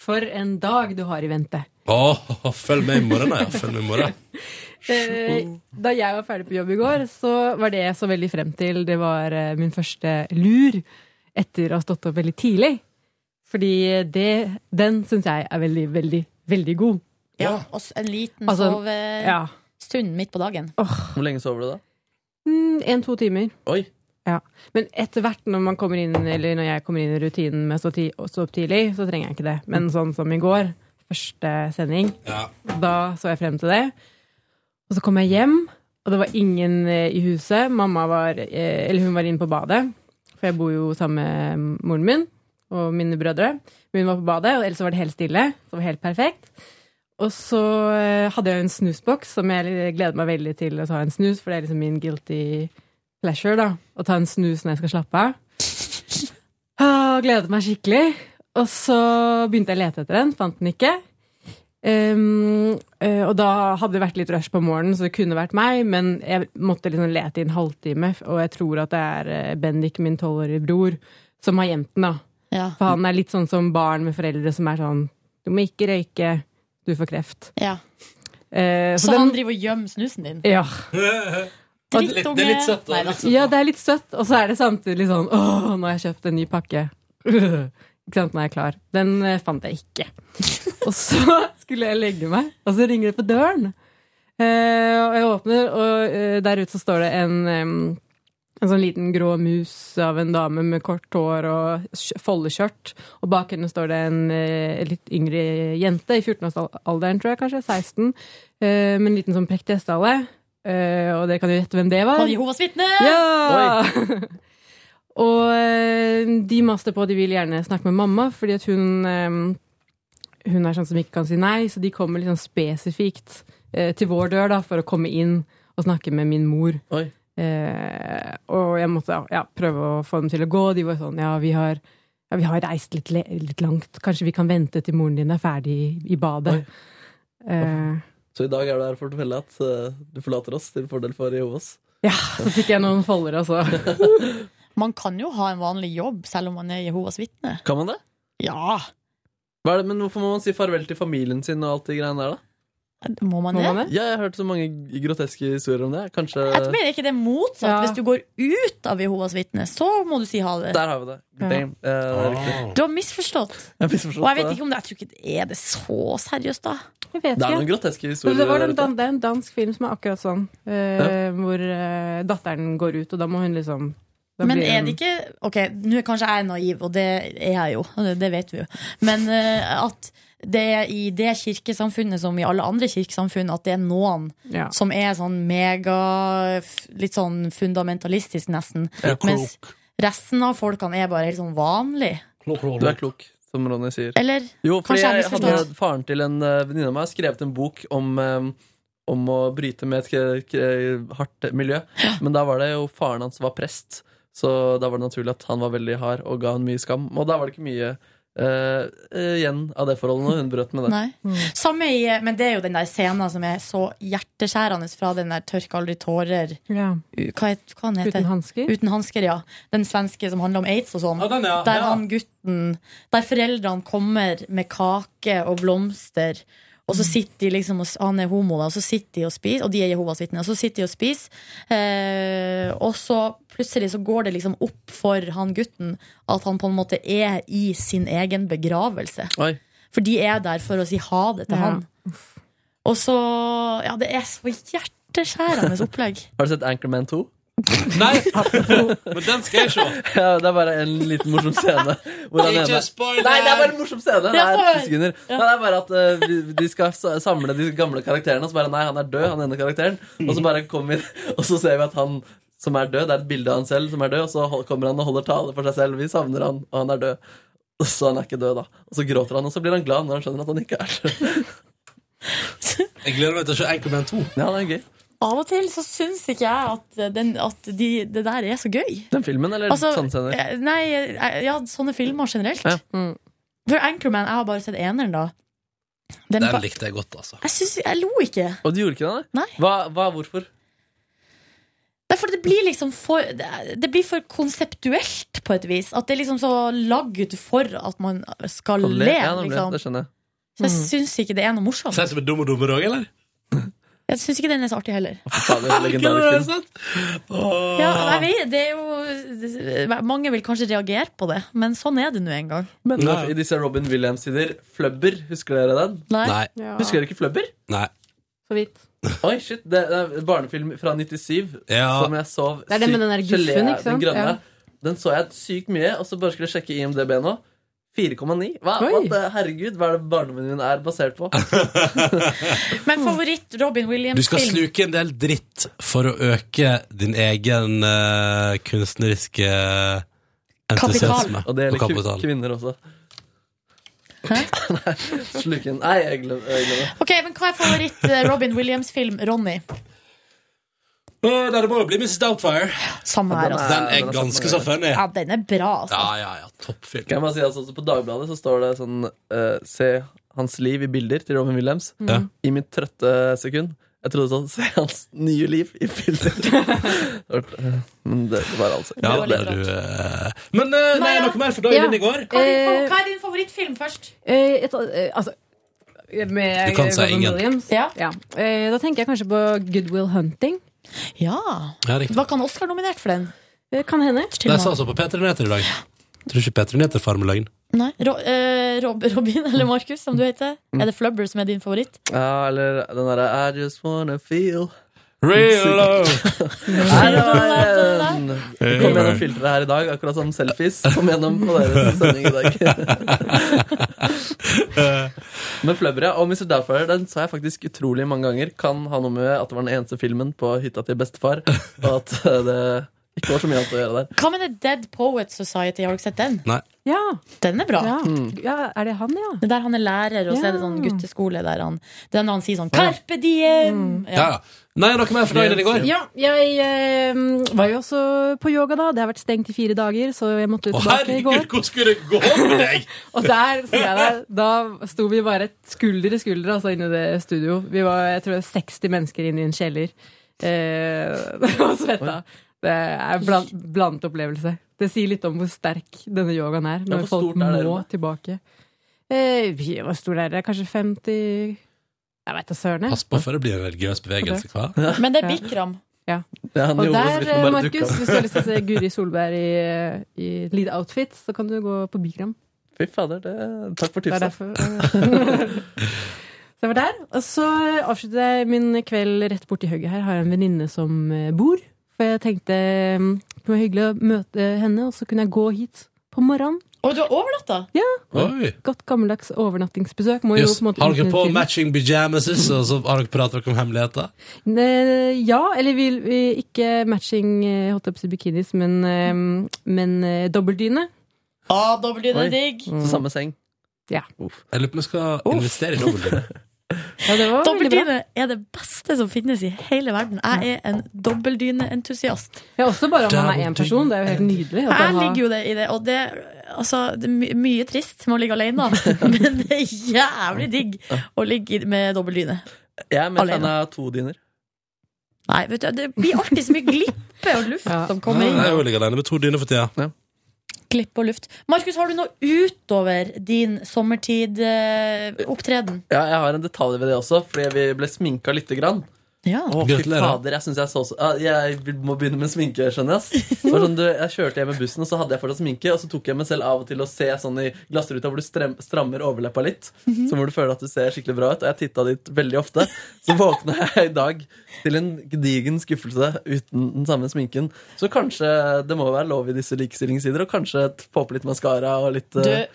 For en dag du har i vente. Åh, følg med i morgen, da. Ja. Følg med i morgen. Eh, Da jeg var ferdig på jobb i går, så var det jeg så veldig frem til, det var eh, min første lur etter å ha stått opp veldig tidlig. Fordi det, den syns jeg er veldig, veldig, veldig god. Ja, og en liten Altså, ja. midt på dagen. Hvor lenge sover du da? Mm, En-to timer. Oi. Ja. Men etter hvert når man kommer inn, eller når jeg kommer inn i rutinen med å stå, ti, stå opp tidlig, så trenger jeg ikke det. Men sånn som i går, første sending, da så jeg frem til det. Og så kom jeg hjem, og det var ingen eh, i huset. Mamma var, eh, eller hun var inne på badet, for jeg bor jo sammen med moren min og mine brødre. Hun var på badet, og ellers var det helt stille. Så det var helt perfekt. Og så eh, hadde jeg en snusboks, som jeg gleder meg veldig til å ta en snus, for det er liksom min guilty pleasure, da. Å ta en snus når jeg skal slappe av. Og gledet meg skikkelig. Og så begynte jeg å lete etter den, fant den ikke. Ehm, eh, og da hadde det vært litt rush på morgenen, så det kunne vært meg, men jeg måtte liksom lete i en halvtime, og jeg tror at det er eh, Bendik, min tolvårige bror, som har gjemt den, da. Ja. For han er litt sånn som barn med foreldre som er sånn Du må ikke røyke, du får kreft. Ja. Uh, Så, den- han driver og gjemmer snusen din? Ja. Drittunge. Det er litt søtt. Nei, søtt. Ja, det er litt søtt, og så er det samtidig sånn Åh, nå har jeg kjøpt en ny pakke. Ikke sant, nå er jeg klar. Den eh, fant jeg ikke. Og så skulle jeg legge meg, og så ringer det på døren. Eh, og jeg åpner, og eh, der ute så står det en, en sånn liten grå mus av en dame med kort hår og skj- foldeskjørt. Og bak henne står det en eh, litt yngre jente, i 14-årsalderen, tror jeg kanskje, 16, eh, med en liten sånn prektig hestehale. Eh, og dere kan jo gjette hvem det var. Var det Jehovas vitne? Ja! og eh, de master på, at de vil gjerne snakke med mamma, fordi at hun eh, Hun er sånn som ikke kan si nei, så de kommer liksom spesifikt eh, til vår dør da, for å komme inn og snakke med min mor. Eh, og jeg måtte ja, prøve å få dem til å gå. De var sånn Ja, vi har, ja, vi har reist litt, litt langt. Kanskje vi kan vente til moren din er ferdig i, i badet. Eh, Så i dag er du her for å fortelle at uh, du forlater oss til fordel for Jehovas. ja, så fikk jeg noen folder, altså. Man kan jo ha en vanlig jobb selv om man er Jehovas vitne. Kan man det? Ja. Hva er det? Men hvorfor må man si farvel til familien sin og alt de greiene der, da? Må man Må det? man det? Ja, jeg har hørt så mange groteske historier om det. Kanskje Jeg tror er ikke det er motsatt. Ja. Hvis du går ut av Jehovas vitne, så må du si ha det. Der har vi det. Damn. Eh, det er riktig. Du har misforstått. Jeg misforstått Og jeg vet ikke om det, jeg tror ikke det er det så seriøst, da. Jeg vet Det er ikke. noen groteske historier. det, var der en, det er en dansk film som er akkurat sånn. eh, Hvor uh, datteren går ut, og da må hun liksom Men er det ikke Ok, nå er kanskje jeg naiv, og det er jeg jo. Det vet vi jo. Men eh, at det er i det kirkesamfunnet som i alle andre kirkesamfunn, at det er noen Ja. som er sånn mega Litt sånn fundamentalistisk, nesten. Mens resten av folkene er bare helt sånn vanlig. Du er klok, som Ronny sier. Eller Jo, fordi kanskje jeg jeg hadde faren til en eh, venninne av meg skrevet en bok om, eh, om å bryte med et hardt miljø. Men da var det jo faren hans var prest, så da var det naturlig at han var veldig hard og ga han mye skam. Og da var det ikke mye Uh, eh, igjen av det forholdet når hun brøt med det. Nei. Samme i, men det er jo den der scenen som er så hjerteskjærende fra den der 'Tørk aldri tårer'. Ja. Hva, het- hva han heter Uten hansker? Uten hansker, ja. Den svenske som handler om aids og sånn. Ja, den, ja. Der han gutten Der foreldrene kommer med kake og blomster. Og så sitter de liksom og, Han er homo, da, og så sitter de og spiser, og de er Jehovas vitner. Og så sitter de og spiser, eh, og så plutselig så går det liksom opp for han gutten at han på en måte er i sin egen begravelse. Oi. For de er der for å si ha det til Ja. han. Og så Ja, det er så hjerteskjærende opplegg. Har du sett Anchorman 2? Nei, men den skal jeg se. Ja, det er bare en liten morsom scene. Hvor han Ikke ene-! Nei, det er bare en morsom scene. Det er ti sekunder. Nei, det er bare at uh, de skal samle de gamle karakterene, og så bare Nei, han er død, han ene karakteren. Og så bare kommer Og så ser vi at han som er død, det er et bilde av han selv som er død, og så kommer han og holder tale for seg selv. Vi savner han, og han er død. Og så han er ikke død, da. Og så gråter han, og så blir han glad når han skjønner at han ikke er død. Jeg gleder meg til å se Anchorman 2. Ja, det er gøy. Av og til så syns ikke jeg at, den, at de, det der er så gøy. Den filmen, eller Altså, sånne scener? eh, nei, eh, ja, sånne filmer generelt. Ja. Mm. For Anchorman, jeg har bare sett eneren, da. Den, Den likte jeg godt, altså. jeg, synes, jeg lo ikke. Og du gjorde ikke det? Nei. Hva, hva hvorfor? Det for det blir liksom for Det det blir for konseptuelt, på et vis. At det er liksom så lagd for at man skal le. Ja, nemlig, liksom. det skjønner jeg. Så jeg syns ikke det er noe morsomt. Ser ut som en dum og dummer òg, eller? Jeg syns ikke den er så artig heller. Ja, jeg vet, det er jo Mange vil kanskje reagere på det, men sånn er det nå en gang. Men i disse Robin Williams-tider, Flubber, husker dere den? Nei. Nei. Ja. Husker dere ikke Flubber? Nei. Så vidt. Oi, shit, det er en barnefilm fra 97 Ja. som jeg så Det er den med den der sykt gelé, guffen, ikke sant? Den grønne. Ja. Den så jeg sykt mye, og så bare skulle jeg sjekke IMDb nå. 4,9. Hva? hva, Herregud, hva er det barndommen min er basert på? Men favoritt Robin Williams-film? Du skal sluke en del dritt for å øke din egen uh, kunstneriske entusiasme. Og det gjelder kapital. kvinner også. Nei, sluken Nei, jeg glemmer jeg glemmer. Ok, men Hva er favoritt eh, Robin Williams-film? Ronny? Å, Det må jo bli Mrs. Doubtfire. Samme her, altså. Den er ganske så funny. Ja, den er bra, altså. Ja, ja, ja, toppfilm. Kan man si altså, På Dagbladet så står det sånn uh, Se hans liv i bilder til Robin Williams. Mm. I mitt trøtte sekund. Jeg trodde sånn Se hans nye liv i bilder. Men det var altså Ja, det er du eh. Men uh, nei, Maja? noe mer for dagen Ja. din i går? Hva er din, favorittfilm først? Eh, et, altså med Du kan si ingen. Williams. Ja. Eh, da tenker jeg kanskje på Good Will Hunting. Ja. Ja, riktig. Var ikke Oscar-nominert for den? Eh, kan hende. Det sa altså på P3 Nyheter i dag. Tror ikke P3 Nyheter farer med løgn. Nei. Ro, eh, Rob, Robin eller Markus, som du heter. Er det Flubber som er din favoritt? Ja, eller den derre I just wanna feel Real love. Nei, det var Det kom gjennom filteret her i dag, akkurat som selfies kom gjennom på deres sending i dag. Men Flubber, ja. Og Mr. Doubtfire den sa jeg faktisk utrolig mange ganger. Kan ha noe med at det var den eneste filmen på hytta til bestefar, og at eh, det ikke var så mye annet å gjøre der. Hva med The Dead Poet Society? Har du ikke sett den? Nei. Ja. Den er bra. Ja. ja, er det han, ja? Det er der han er lærer, og så er det sånn gutteskole der han Det er når han sier sånn Carpe diem! Ja, ja. Nei, noe mer for dagen din i går? Ja, jeg eh, var jo også på yoga da. Det har vært stengt i fire dager, så jeg måtte Å, tilbake i går. herregud, hvordan skulle det gå med deg? Og der, sier jeg deg, da sto vi bare skulder i skulder altså, inne i det studio. Vi var jeg tror, 60 mennesker inne i en kjeller. Eh, og svetta. Det er blant, blandet opplevelse. Det sier litt om hvor sterk denne yogaen er, når hvor folk stort er det må rommet? tilbake. Eh, vi- var stor der, det? Kanskje 50 Jeg veit da søren. Pass på for det blir en religiøs bevegelse, hva? Men det er Bikram. Ja. Ja, Og der, Markus, hvis du har lyst til å se Guri Solberg i, i lite outfit, så kan du gå på Bikram. Fy fader, det, takk for tipset. derfor. så jeg var der. Og så avsluttet jeg min kveld rett borti hugget her. Har jeg en venninne som eh, bor. For jeg tenkte mm, det var hyggelig å møte henne, og så kunne jeg gå hit på morgenen. Og du har overnatta? Ja. Oi. Godt gammeldags overnattingsbesøk. Må jo Jøss, på en måte har dere utnytte på tiden. matching pyjamases, og så har dere pratet om hemmeligheter? Ne, Ja, eller vi, vi, ikke matching eh, holdt jeg på å si bikinis, men, eh, men eh, dobbeltdyne. Ah, Oi. er digg. Så samme seng. Ja. Jeg lurer på om jeg skal investere i dobbeltdyne. ja, det bra. Er det beste som finnes i hele verden. Jeg er en dobbeltdyneentusiast. Ja, også bare om man er én person. Det er jo helt nydelig. at Jeg ligger jo det i det, og det, altså, det er mye trist med å ligge alene, men det er jævlig digg å ligge med dobbeldyne Jeg er mer fan av to dyner. Nei, vet du, det blir alltid så mye glippe og luft Ja. som kommer Jeg inn. jo ligger alene med to dyner for tida. Glipp og luft. Markus, har du noe utover din sommertidopptreden? Ja, jeg har en detalj ved det også, fordi vi ble sminka lite grann. Ja. Å, fy Gratulerer. fader, jeg synes jeg så så Jeg må begynne med sminke, skjønner jeg. Sånn, du, jeg kjørte hjem med bussen, og så hadde jeg fortsatt sminke, og så tok jeg meg selv av og til å se sånn i glassruta hvor du strem, strammer overleppa litt, så hvor du føler at du ser skikkelig bra ut. Og jeg titta dit veldig ofte. Så våkna jeg i dag til en gedigen skuffelse uten den samme sminken. Så kanskje det må være lov i disse likestillingssider, og kanskje få på litt maskara og litt Du, eh,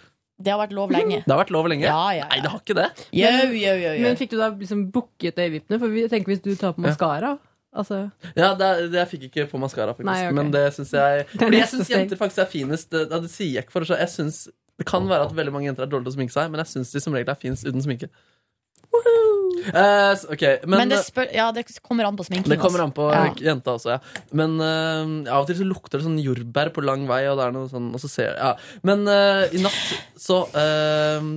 det har vært lov lenge. Det har vært lov lenge? Ja, ja, ja. Nei, det har ikke det. Jo, jo, jo, jo. Men fikk du da liksom booket øyevippene? For vi tenker hvis du tar på maskara altså, Ja, det, det, Jeg fikk ikke på maskara, faktisk. Nei, ok. Men det syns jeg Fordi jeg syns jenter faktisk er finest. Det, det sier jeg ikke for å Jeg synes, Det kan være at veldig mange jenter er dårlige til å sminke seg, men jeg syns de som regel er finest uten sminke. Eh, okay, men, Men det, spør, ja, det kommer an på sminken. det kommer altså. an på Ja. jenta også, ja. Men uh, av og til så lukter det sånn jordbær på lang vei, og det er noe sånn og så ser, ja. Men uh, i natt så eh,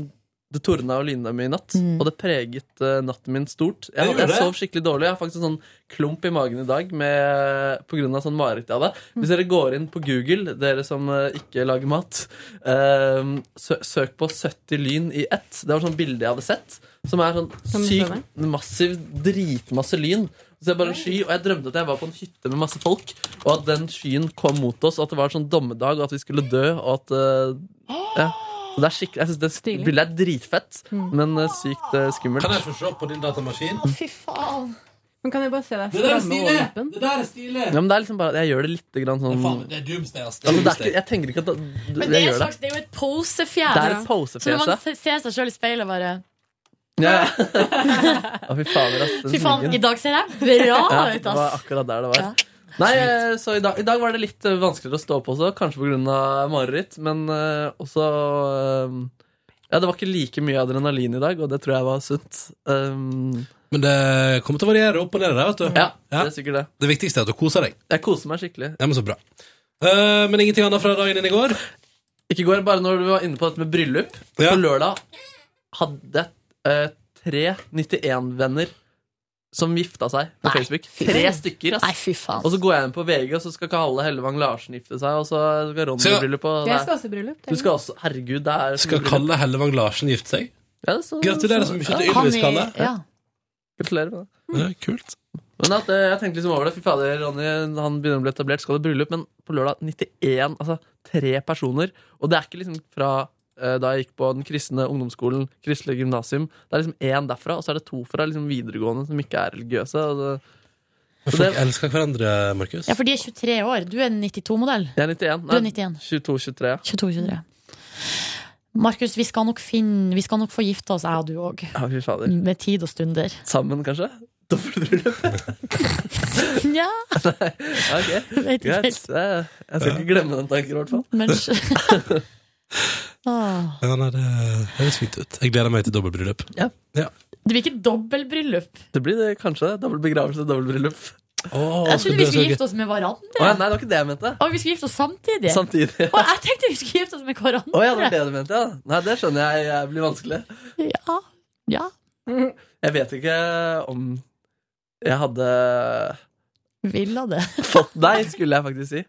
det tordna og lyna mye i natt, Mm. og det preget uh, natten min stort. Jeg, jeg sov skikkelig dårlig. Jeg har faktisk en sånn klump i magen i dag med, på grunn av sånn mareritt jeg hadde. Hvis dere går inn på Google, dere som uh, ikke lager mat, uh, sø søk på 70 lyn i ett. Det var sånn bilde jeg hadde sett, som er sånn sykt massiv, dritmasse lyn. Så jeg bare en sky, og jeg drømte at jeg var på en hytte med masse folk, og at den skyen kom mot oss, og at det var sånn dommedag, og at vi skulle dø, og at uh, ja. Så det er skikkelig, jeg synes det Stilig. bildet er dritfett, men eh, sykt eh, skummelt. Kan jeg få se på din datamaskin? Å, Fy faen. Men kan jeg bare se deg Det der er stramme stilig! overleppen? Det der er stilig! Ja, men det er liksom bare, Jeg gjør det litt grann sånn Faen, det er doomsday, ass. Det er det er doomsday. ikke, Jeg tenker ikke at det, Men det jeg er, gjør det. slags, det er jo et posefjes. Det er et Så når man se- ser seg sjøl i speilet, bare ja. Å, fy fader, ass. den Fy faen, i dag ser jeg bra Ja, ut, det var ass. akkurat der det var. Nei, eh, så i dag, i dag var det litt eh, vanskeligere å stå opp også, kanskje pga. mareritt, men eh, også Ja, det var ikke like mye adrenalin i dag, og det tror jeg var sunt. Um, Men det kommer til å variere opp og ned der, vet du. ja, Ja. det er sikkert det. Det viktigste er at du koser deg. Jeg koser meg skikkelig. Ja, men så bra. Uh, men ingenting annet fra dagen din i går? Ikke i går, bare når du var inne på dette med bryllup. Ja. På lørdag hadde jeg uh, tre 91-venner som gifta seg på Nei. Facebook. Tre stykker, Nei, fy faen. Og så går jeg inn på VG, og så skal Kalle Hellevang Larsen gifte seg, og så skal Ronny i bryllup. Og det Jeg skal også i bryllup. du skal også Herregud, det er Skal Kalle Hellevang Larsen gifte seg? Ja, så- Gratulerer så mye til Ylvis, Kalle. Ja. Gratulerer med det. er kult. Men at, eh, jeg tenkte liksom over det. Fy fader, Ronny han begynner å bli etablert, skal det bryllup. Men på lørdag 91, altså tre personer. Og det er ikke liksom fra da jeg gikk på den kristne ungdomsskolen, Kristelig gymnasium. Det er liksom én derfra, og så er det to fra liksom videregående som ikke er religiøse. Og det, Men folk det- elsker hverandre, Markus. ja, for de er 23 år. Du er 92-modell. jeg er 91. Du er Nei, 91. 22-23. 22-23. Markus, vi skal nok finne Vi skal nok få gifte oss, jeg og du òg. Ja. Med tid og stunder. Sammen, kanskje? Dobbeltbryllup? Ja, Ja, ok. Greit. Eh, Jeg skal ikke glemme den tanken, i hvert fall. Men Åh. Ja, nei, det høres fint ut. Jeg gleder meg til dobbeltbryllup. Det blir ikke dobbeltbryllup. Det blir det kanskje. Dobbel begravelse, dobbeltbryllup. Oh, Jeg trodde vi skulle gifte oss med hverandre. Oh, ja, nei, det var ikke det jeg mente. Og vi skulle gifte oss samtidig. Samtidig. Og jeg tenkte vi skulle gifte oss med hverandre. Oh, ja, det var det du mente, ja. Nei, det skjønner jeg, jeg blir vanskelig. Ja. ja. Jeg vet ikke om jeg hadde Ville det. fått deg, skulle jeg faktisk si.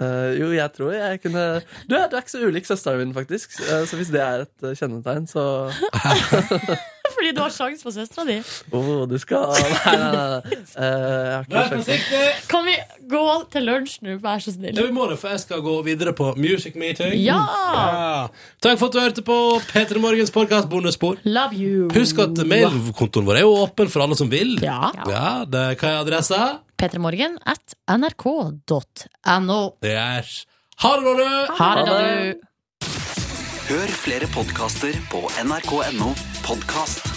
Eh, jo, jeg tror jeg kunne Du du er ikke så ulik søsteren min, faktisk. Uh, så hvis det er et uh, kjennetegn, så Fordi du har sjanse på søstera di. Oh, du skal Nei, nei, nei. Eh, jeg har ikke sjans. Kan vi gå til lunsj nå, vær så snill? Ja, vi må det, for jeg skal gå videre på Music Meeting. Ja! Ja. Takk for at du hørte på P3 Morgens podkast Bondespor. Love you. Husk at mailkontoen vår er jo åpen for alle som vil. Ja. Ja, det, Hva er adressa? P3morgen at nrk.no. Det er Ha det, du! Ha det, da, du. Hør flere podkaster på nrk.no podkast.